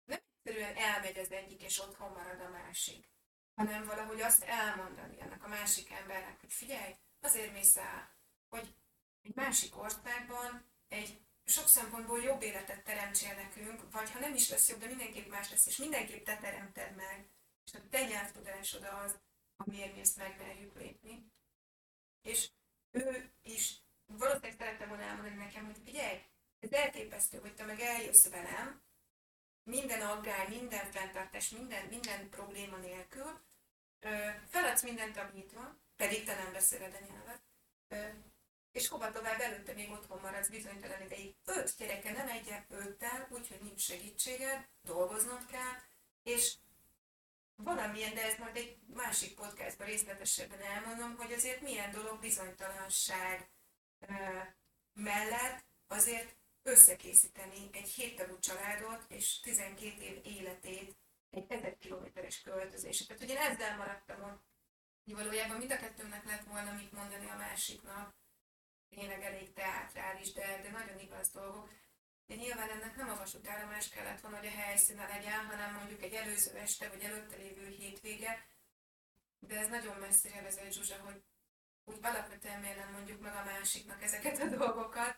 nem egyszerűen elmegy az egyik, és otthon marad a másik, hanem valahogy azt elmondani ennek a másik embernek, hogy figyelj, azért mész el, hogy egy másik országban egy sok szempontból jobb életet teremtsél nekünk, vagy ha nem is lesz jobb, de mindenképp más lesz, és mindenképp te teremted meg, és a te nyelvtudásod az, amiért mi ezt megmerjük lépni. És ő is valószínűleg szerette volna elmondani nekem, hogy figyelj, ez elképesztő, hogy te meg eljössz velem, minden aggály, minden fenntartás, minden, minden probléma nélkül, feladsz mindent, ami itt van, pedig te nem beszéled a nyelvet, és hova tovább előtte még otthon maradsz bizonytalan ideig. Öt gyereke, nem egyet, öttel, úgyhogy nincs segítséged, dolgoznod kell, és valamilyen, de ez majd egy másik podcastban részletesebben elmondom, hogy azért milyen dolog bizonytalanság mellett azért összekészíteni egy héttagú családot és 12 év életét egy 1000 kilométeres költözésre. Tehát ugye ezzel maradtam ott. Valójában mind a kettőnknek lett volna mit mondani a másiknak, tényleg elég teátrális, de, de nagyon igaz dolgok. De nyilván ennek nem a vasútállomás kellett volna, hogy a helyszíne legyen, hanem mondjuk egy előző este, vagy előtte lévő hétvége. De ez nagyon messzire vezet, Zsuzsa, hogy úgy alapvetően miért nem mondjuk meg a másiknak ezeket a dolgokat.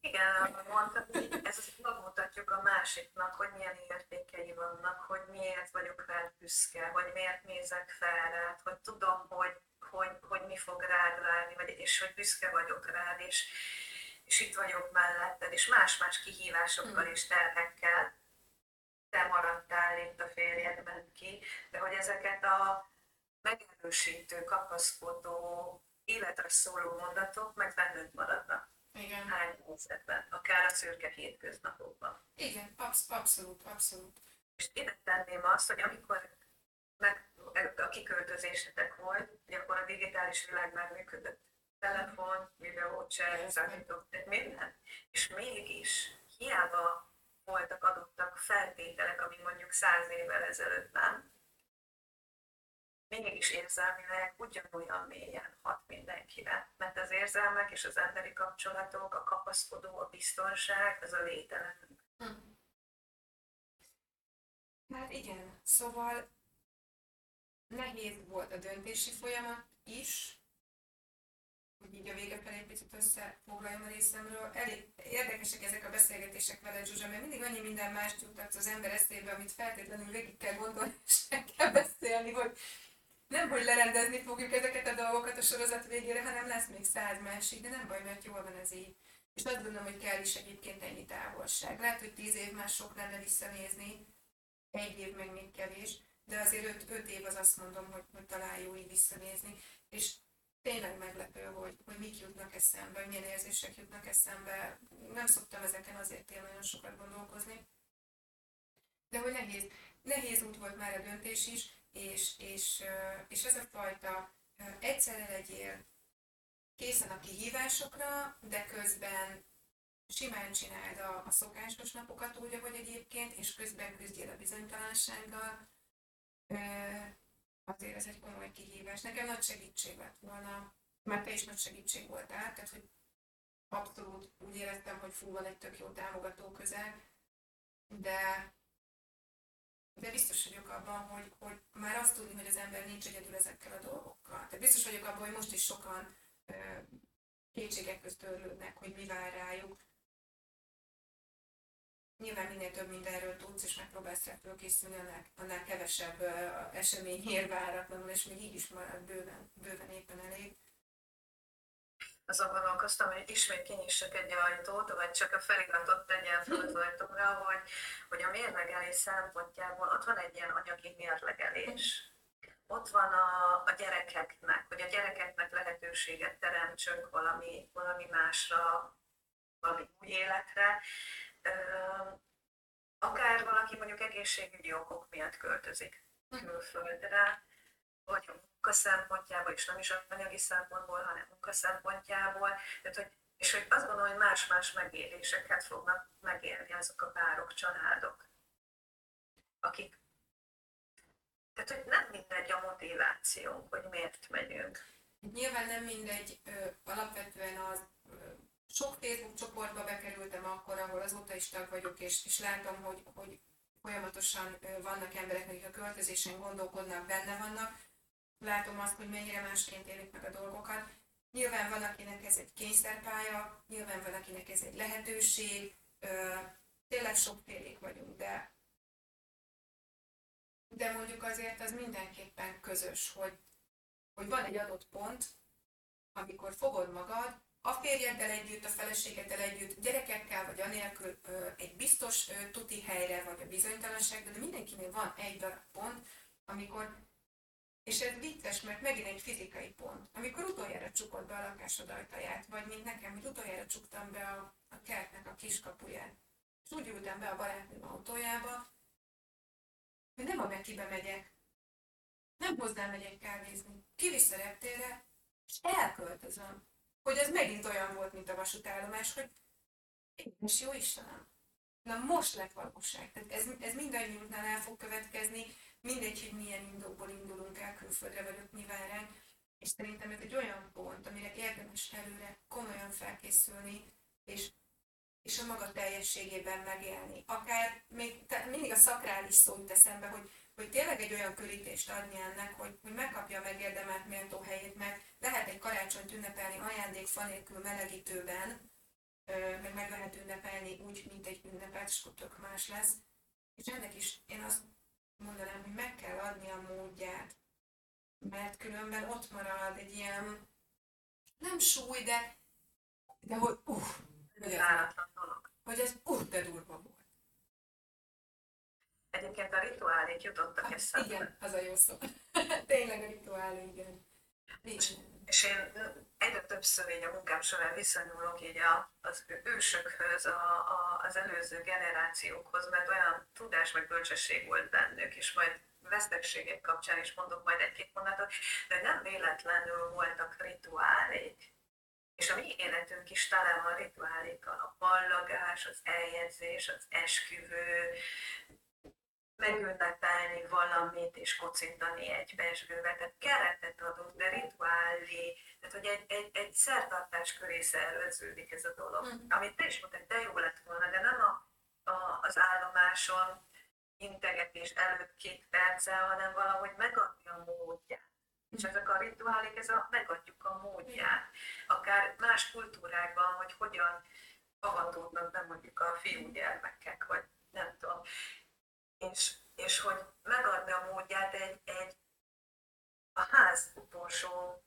Igen, mondtad, hogy ez megmutatjuk a másiknak, hogy milyen értékei vannak, hogy miért vagyok rád büszke, hogy miért nézek fel rád, hogy tudom, hogy, hogy, hogy mi fog rád várni, vagy, és hogy büszke vagyok rád, és, és itt vagyok melletted, és más-más kihívásokkal és terhekkel te maradtál itt a férjedben ki, de hogy ezeket a megerősítő, kapaszkodó, életre szóló mondatok meg bennünk maradnak. Igen. Hány helyzetben, akár a szürke hétköznapokban. Igen, absz- abszolút, abszolút. És ide tenném azt, hogy amikor meg a kiköltözésetek volt, hogy akkor a digitális világ már működött. Telefon, videócset, számítógép, minden. És mégis hiába voltak adottak feltételek, ami mondjuk száz évvel ezelőtt nem, mégis érzelmileg ugyanolyan mélyen hat mindenkire. Mert az érzelmek és az emberi kapcsolatok, a kapaszkodó, a biztonság, az a lételemünk. Hm. Hát igen, szóval nehéz volt a döntési folyamat is, hogy így a vége felé picit összefoglaljam a részemről. Elég érdekesek ezek a beszélgetések veled, Zsuzsa, mert mindig annyi minden más juttat az ember eszébe, amit feltétlenül végig kell gondolni, és kell beszélni, hogy nem, hogy lerendezni fogjuk ezeket a dolgokat a sorozat végére, hanem lesz még száz másik, de nem baj, mert jól van ez így. És azt gondolom, hogy kell is egyébként ennyi távolság. Lehet, hogy tíz év már sok lenne visszanézni, egy év meg még kevés, de azért öt, öt év az azt mondom, hogy, hogy talán jó így visszanézni. És tényleg meglepő, hogy, hogy mik jutnak eszembe, milyen érzések jutnak eszembe. Nem szoktam ezeken azért én nagyon sokat gondolkozni. De hogy nehéz, nehéz út volt már a döntés is, és, és, és ez a fajta egyszerre legyél készen a kihívásokra, de közben simán csináld a, a szokásos napokat úgy, ahogy egyébként, és közben küzdjél a bizonytalansággal, azért ez egy komoly kihívás. Nekem nagy segítség lett volna, mert te is nagy segítség voltál, tehát hogy abszolút úgy éreztem, hogy fú, van egy tök jó támogató közel, de de biztos vagyok abban, hogy, hogy már azt tudni, hogy az ember nincs egyedül ezekkel a dolgokkal. Tehát biztos vagyok abban, hogy most is sokan kétségek közt törlődnek, hogy mi vár rájuk. Nyilván minél több mindenről tudsz, és megpróbálsz rá fölkészülni, annál, annál kevesebb esemény ér váratlanul, és még így is marad bőven, bőven éppen elég azon gondolkoztam, hogy ismét kinyissak egy ajtót, vagy csak a feliratot tegyen fel az ajtóra, hogy, hogy a mérlegelés szempontjából ott van egy ilyen anyagi mérlegelés. Ott van a, a gyerekeknek, hogy a gyerekeknek lehetőséget teremtsünk valami, valami másra, valami új életre. Akár valaki mondjuk egészségügyi okok miatt költözik külföldre, vagy munka szempontjából, és nem is anyagi szempontból, hanem munka szempontjából. Tehát, hogy, és hogy azt gondolom, hogy más-más megéléseket fognak megélni azok a párok, családok, akik tehát, hogy nem mindegy a motivációnk, hogy miért megyünk. Nyilván nem mindegy, ö, alapvetően az ö, sok Facebook csoportba bekerültem akkor, ahol azóta is tag vagyok, és, és látom, hogy, hogy folyamatosan vannak emberek, akik a költözésen gondolkodnak, benne vannak, látom azt, hogy mennyire másként élik meg a dolgokat. Nyilván van, akinek ez egy kényszerpálya, nyilván van, akinek ez egy lehetőség, tényleg sokfélék vagyunk, de, de mondjuk azért az mindenképpen közös, hogy, hogy van egy adott pont, amikor fogod magad, a férjeddel együtt, a feleségeddel együtt, gyerekekkel vagy anélkül egy biztos tuti helyre, vagy a bizonytalanságban, de mindenkinél van egy darab pont, amikor és ez vicces, mert megint egy fizikai pont. Amikor utoljára csukod be a lakásod ajtaját, vagy mint nekem, hogy utoljára csuktam be a, a kertnek a kiskapuját, és úgy ültem be a barátnőm autójába, hogy nem a Mekibe megyek, nem hozzám megyek kávézni, kivisz a reptérre, és elköltözöm. Hogy ez megint olyan volt, mint a vasútállomás, hogy és jó Istenem, na most lett valóság. Tehát ez, ez mindannyiunknál el fog következni, mindegy, hogy milyen indokból indulunk el külföldre, vagy ott mi ránk. És szerintem ez egy olyan pont, amire érdemes előre komolyan felkészülni, és, és a maga teljességében megélni. Akár még te, mindig a szakrális szót teszem be, hogy, hogy tényleg egy olyan körítést adni ennek, hogy, hogy megkapja a megérdemelt méltó helyét, meg lehet egy karácsonyt ünnepelni ajándék nélkül melegítőben, meg meg lehet ünnepelni úgy, mint egy ünnepet, és más lesz. És ennek is én azt mondanám, hogy meg kell adni a módját, mert különben ott marad egy ilyen, nem súly, de, de hogy uh, hogy ez, hogy ez uh, de durva volt. Egyébként a rituálék jutottak hát, eszembe. Igen, az a jó szó. Tényleg a rituálé, igen. És én egyre többször így a munkám során viszonyulok így a, az ősökhöz, a, a, az előző generációkhoz, mert olyan tudás meg bölcsesség volt bennük, és majd vesztegségek kapcsán is mondok majd egy-két mondatot, de nem véletlenül voltak rituálék. És a mi életünk is tele van rituálékkal, a ballagás, az eljegyzés, az esküvő, megünnepelni valamit és kocintani egy besgővel, tehát keretet adunk, de rituálé, tehát hogy egy, egy, egy szertartás köré szerveződik ez a dolog. Mm. Amit te is mondtad, de jó lett volna, de nem a, a, az állomáson integetés előtt két perccel, hanem valahogy megadni a módját. És mm. ezek a rituálék, ez a megadjuk a módját. Akár más kultúrákban, hogy hogyan avatódnak be mondjuk a fiúgyermekek, vagy nem tudom és, és hogy megadni a módját egy, egy a ház utolsó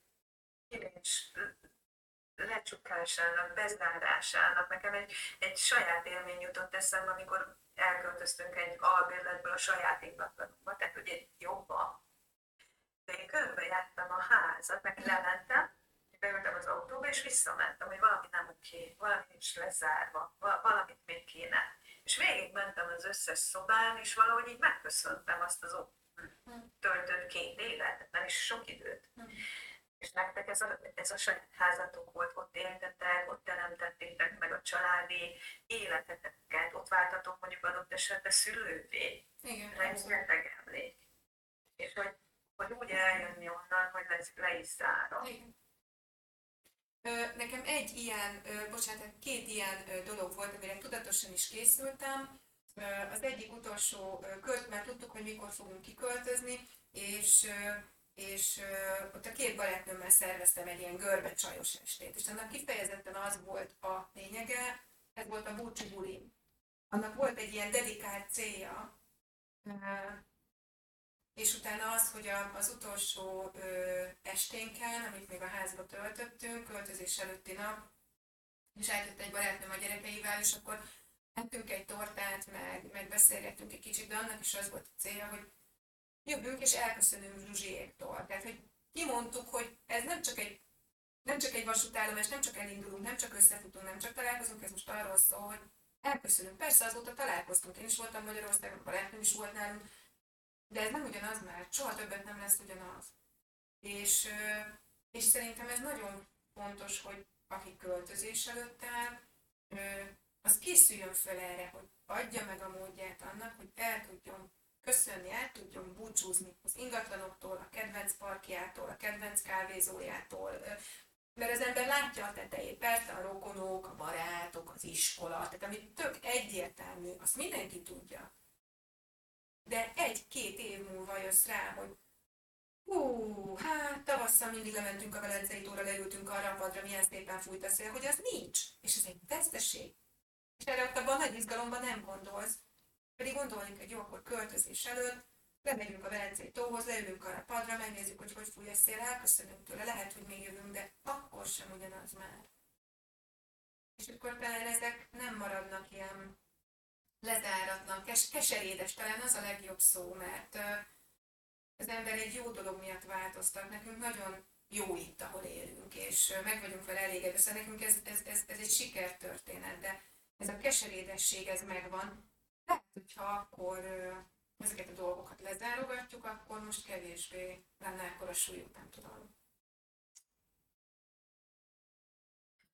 kilincs lecsukásának, bezárásának. Nekem egy, egy saját élmény jutott eszembe, amikor elköltöztünk egy albérletből a saját ingatlanunkba, tehát ugye egy jobba. De én jártam a házat, meg lementem, beültem az autóba, és visszamentem, hogy valami nem oké, valami nincs lezárva, valamit még kéne. És végigmentem az összes szobán, és valahogy így megköszöntem azt az ott töltött két évet, nem is sok időt. És nektek ez a, ez a saját házatok volt, ott éltetek, ott teremtettétek meg a családi életeteket, ott váltatok mondjuk adott esetben szülővé. Igen. Rengeteg emlék. És hogy, hogy úgy eljönni onnan, hogy le, le is zárom. Igen. Nekem egy ilyen, bocsánat, két ilyen dolog volt, amire tudatosan is készültem. Az egyik utolsó költ, mert tudtuk, hogy mikor fogunk kiköltözni, és és ott a két barátnőmmel szerveztem egy ilyen görbe csajos estét, és annak kifejezetten az volt a lényege, ez volt a búcsi bulim. Annak volt egy ilyen dedikált célja, és utána az, hogy a, az utolsó ö, esténken, amit még a házba töltöttünk, költözés előtti nap, és eljött egy barátnőm a gyerekeivel, és akkor ettünk egy tortát, meg, meg beszélgettünk egy kicsit, de annak is az volt a célja, hogy jövünk és elköszönünk Zsuzsiéktól. Tehát, hogy kimondtuk, hogy ez nem csak egy nem csak egy vasútállomás, nem csak elindulunk, nem csak összefutunk, nem csak találkozunk, ez most arról szól, hogy elköszönünk. Persze azóta találkoztunk, én is voltam Magyarországon, barátnőm is volt nálunk, de ez nem ugyanaz már, soha többet nem lesz ugyanaz. És, és szerintem ez nagyon fontos, hogy aki költözés előtt áll, az készüljön fel erre, hogy adja meg a módját annak, hogy el tudjon köszönni, el tudjon búcsúzni az ingatlanoktól, a kedvenc parkjától, a kedvenc kávézójától, mert az ember látja a tetejét, persze a rokonok, a barátok, az iskola, tehát ami tök egyértelmű, azt mindenki tudja egy-két év múlva jössz rá, hogy hú, hát tavasszal mindig lementünk a Velencei tóra, leültünk arra a padra, milyen szépen fújt a szél, hogy az nincs. És ez egy veszteség. És erre ott abban nagy izgalomban nem gondolsz. Pedig gondolni hogy jó, akkor költözés előtt lemegyünk a Velencei tóhoz, leülünk arra a padra, megnézzük, hogy hogy fúj a szél, elköszönünk tőle, lehet, hogy még jövünk, de akkor sem ugyanaz már. És akkor talán ezek nem maradnak ilyen lezáratlan, kes, keserédes, talán az a legjobb szó, mert az ember egy jó dolog miatt változtat. Nekünk nagyon jó itt, ahol élünk, és meg vagyunk vele elégedve. Szóval nekünk ez, ez, ez, ez egy sikertörténet, de ez a keserédesség, ez megvan. Lehet, hogyha akkor ezeket a dolgokat lezárogatjuk, akkor most kevésbé lenne ekkora súlyuk, nem tudom.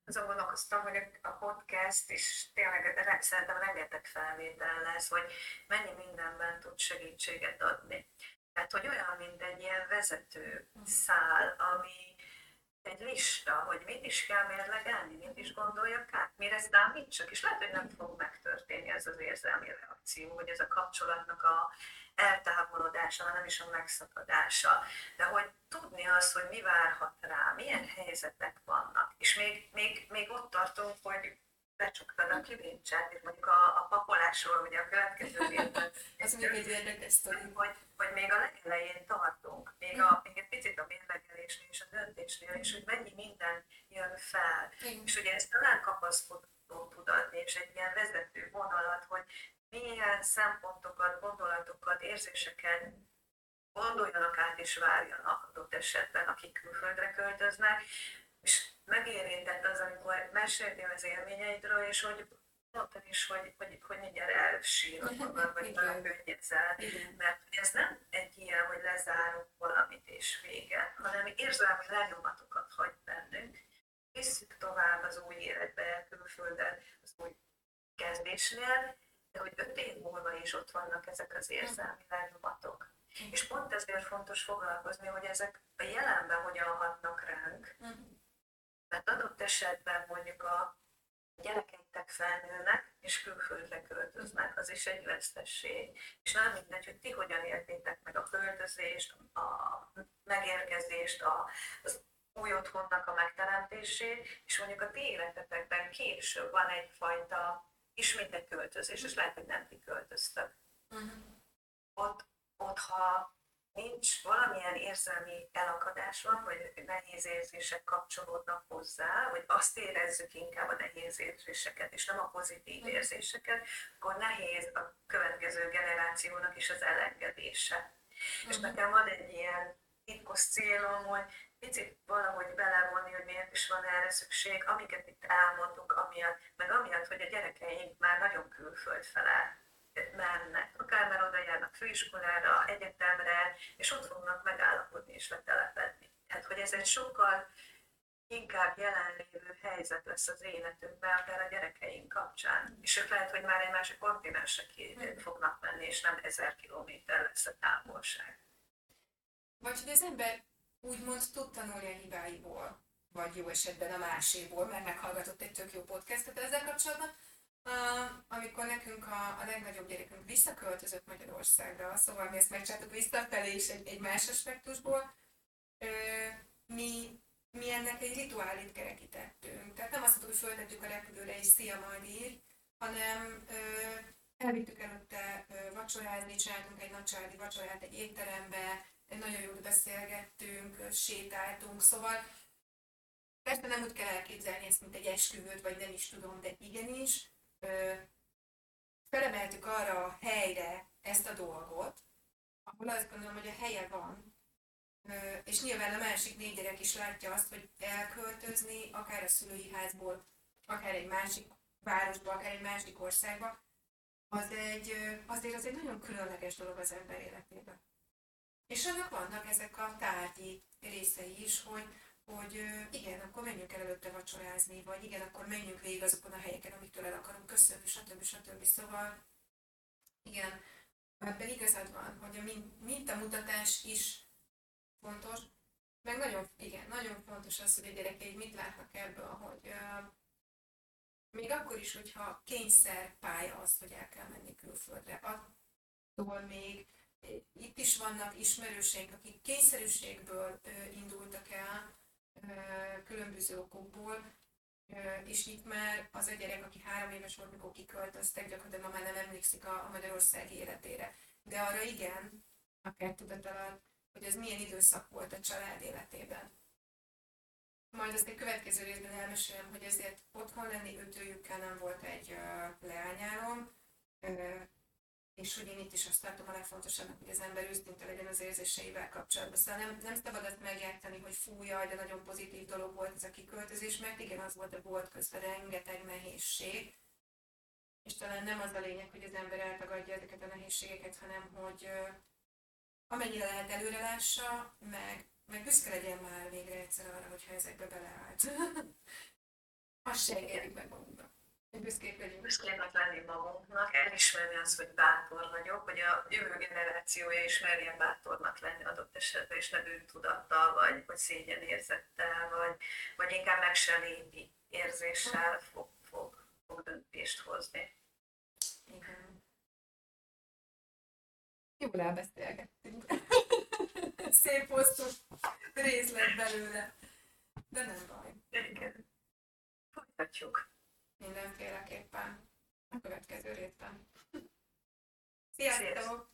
Azon gondolkoztam, hogy a podcast is tényleg szerintem rengeteg felvétel lesz, hogy mennyi mindenben tud segítséget adni. Tehát, hogy olyan, mint egy ilyen vezető szál, ami egy lista, hogy mit is kell mérlegelni, mit is gondoljak át, mire számítsak, és lehet, hogy nem fog megtörténni ez az érzelmi reakció, hogy ez a kapcsolatnak a eltávolodása, hanem is a megszakadása. De hogy tudni az, hogy mi várhat rá, milyen helyzetek vannak. És még, még, még ott tartunk, hogy becsuktad a kivincsát, és mondjuk a, a pakolásról, ugye a következő évben. Az még egy érdekes. Hogy, hogy még a legelején tartunk, még, a, még egy picit a mérlegelésnél és a döntésnél, és hogy mennyi minden jön fel. Igen. És ugye ezt talán kapaszkodó tud adni, és egy ilyen vezető vonalat, hogy milyen szempontokat, gondolatokat, érzéseket gondoljanak át és várjanak adott esetben, akik külföldre költöznek, és megérintett az, amikor meséltél az élményeidről, és hogy mondtad is, hogy, hogy, hogy mindjárt elsírod magad, vagy belekönnyedzel, mert ez nem egy ilyen, hogy lezárunk valamit és vége, hanem érzelmi lenyomatokat hagy bennünk, visszük tovább az új életbe, külföldön, az új kezdésnél, hogy öt év múlva is ott vannak ezek az érzelmi lenyomatok. És pont ezért fontos foglalkozni, hogy ezek a jelenben hogyan hatnak ránk. Mert adott esetben mondjuk a gyerekeitek felnőnek, és külföldre költöznek, az is egy vesztesség. És nem mindegy, hogy ti hogyan éltétek meg a költözést, a megérkezést, a, az új otthonnak a megteremtését, és mondjuk a ti életetekben később van egyfajta ismét egy költözés, és lehet, hogy nem ti költöztek. Uh-huh. Ott, ott, ha nincs valamilyen érzelmi elakadás van, vagy nehéz érzések kapcsolódnak hozzá, vagy azt érezzük inkább a nehéz érzéseket, és nem a pozitív mhm. érzéseket, akkor nehéz a következő generációnak is az elengedése. Uh-huh. És mhm. nekem van egy ilyen titkos célom, hogy picit valahogy belevonni, hogy miért is van erre szükség, amiket itt elmondunk, amiatt, meg amiatt, hogy a gyerekeink már nagyon külföld fele mennek, akár már oda járnak főiskolára, egyetemre, és ott fognak megállapodni és letelepedni. Tehát, hogy ez egy sokkal inkább jelenlévő helyzet lesz az életünkben, akár a gyerekeink kapcsán. És ők lehet, hogy már egy másik kontinensre fognak menni, és nem ezer kilométer lesz a távolság. Vagy hogy az ember úgymond tud tanulni a hibáiból, vagy jó esetben a máséból, mert meghallgatott egy tök jó podcastet ezzel kapcsolatban, Uh, amikor nekünk a, a legnagyobb gyerekünk visszaköltözött Magyarországra, szóval mi ezt megcsináltuk visszafelé is egy, egy más aspektusból, uh, mi, mi ennek egy rituálit kerekítettünk. Tehát nem azt mondtuk, hogy föltettük a repülőre és szia majd ír, hanem uh, elvittük előtte uh, vacsorázni, csináltunk egy nagy családi vacsorát egy étterembe, nagyon jól beszélgettünk, sétáltunk, szóval persze nem úgy kell elképzelni ezt, mint egy esküvőt, vagy nem is tudom, de igenis, felemeltük arra a helyre ezt a dolgot, ahol azt gondolom, hogy a helye van, és nyilván a másik négy gyerek is látja azt, hogy elköltözni, akár a szülői házból, akár egy másik városba, akár egy másik országba, az egy, azért az egy nagyon különleges dolog az ember életében. És annak vannak ezek a tárgyi részei is, hogy, hogy igen, akkor menjünk el előtte vacsorázni, vagy igen, akkor menjünk végig azokon a helyeken, amiktől el akarunk köszönni, stb. stb. Szóval igen, ebben igazad van, hogy a mintamutatás is fontos, meg nagyon, igen, nagyon fontos az, hogy a gyerekeid mit látnak ebből, hogy még akkor is, hogyha kényszer pálya az, hogy el kell menni külföldre, attól még itt is vannak ismerőseink, akik kényszerűségből indultak el, különböző okokból, és itt már az a gyerek, aki három éves volt, mikor kiköltöztek, gyakorlatilag már nem emlékszik a, a magyarországi életére. De arra igen, akár tudat alatt, hogy ez milyen időszak volt a család életében. Majd azt egy következő részben elmesélem, hogy ezért otthon lenni ötőjükkel nem volt egy uh, leányálom, uh, és hogy én itt is azt tartom a legfontosabbnak, hogy az ember őszinte legyen az érzéseivel kapcsolatban. Szóval nem, nem szabad azt megjártani, hogy fú, de nagyon pozitív dolog volt ez a kiköltözés, mert igen, az volt, de volt közben rengeteg nehézség. És talán nem az a lényeg, hogy az ember eltagadja ezeket a nehézségeket, hanem hogy amennyire lehet előre lássa, meg, meg büszke legyen már végre egyszer arra, hogyha ezekbe beleállt. Azt se engedik meg magunknak. Büszkék legyünk. Büszkének lenni magunknak, elismerni azt, hogy bátor vagyok, hogy a jövő generációja is merjen bátornak lenni adott esetben, és ne bűntudattal, vagy, vagy szégyenérzettel, vagy, vagy inkább meg se lépi érzéssel fog, fog, fog döntést hozni. Igen. Jól elbeszélgettünk. Szép hosszú rész lett belőle. De nem baj. Igen. Folytatjuk. Mindenféleképpen. A következő részben. Sziasztok!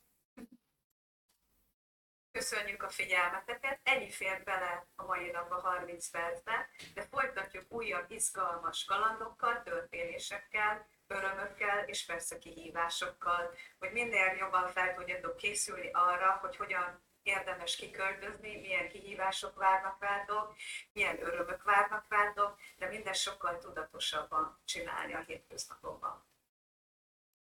Köszönjük a figyelmeteket, ennyi fér bele a mai napba 30 percbe, de folytatjuk újabb izgalmas kalandokkal, történésekkel, örömökkel és persze kihívásokkal, hogy minél jobban fel tudjatok készülni arra, hogy hogyan érdemes kiköltözni, milyen kihívások várnak rátok, milyen örömök várnak rátok, de minden sokkal tudatosabban csinálni a hétköznapokban.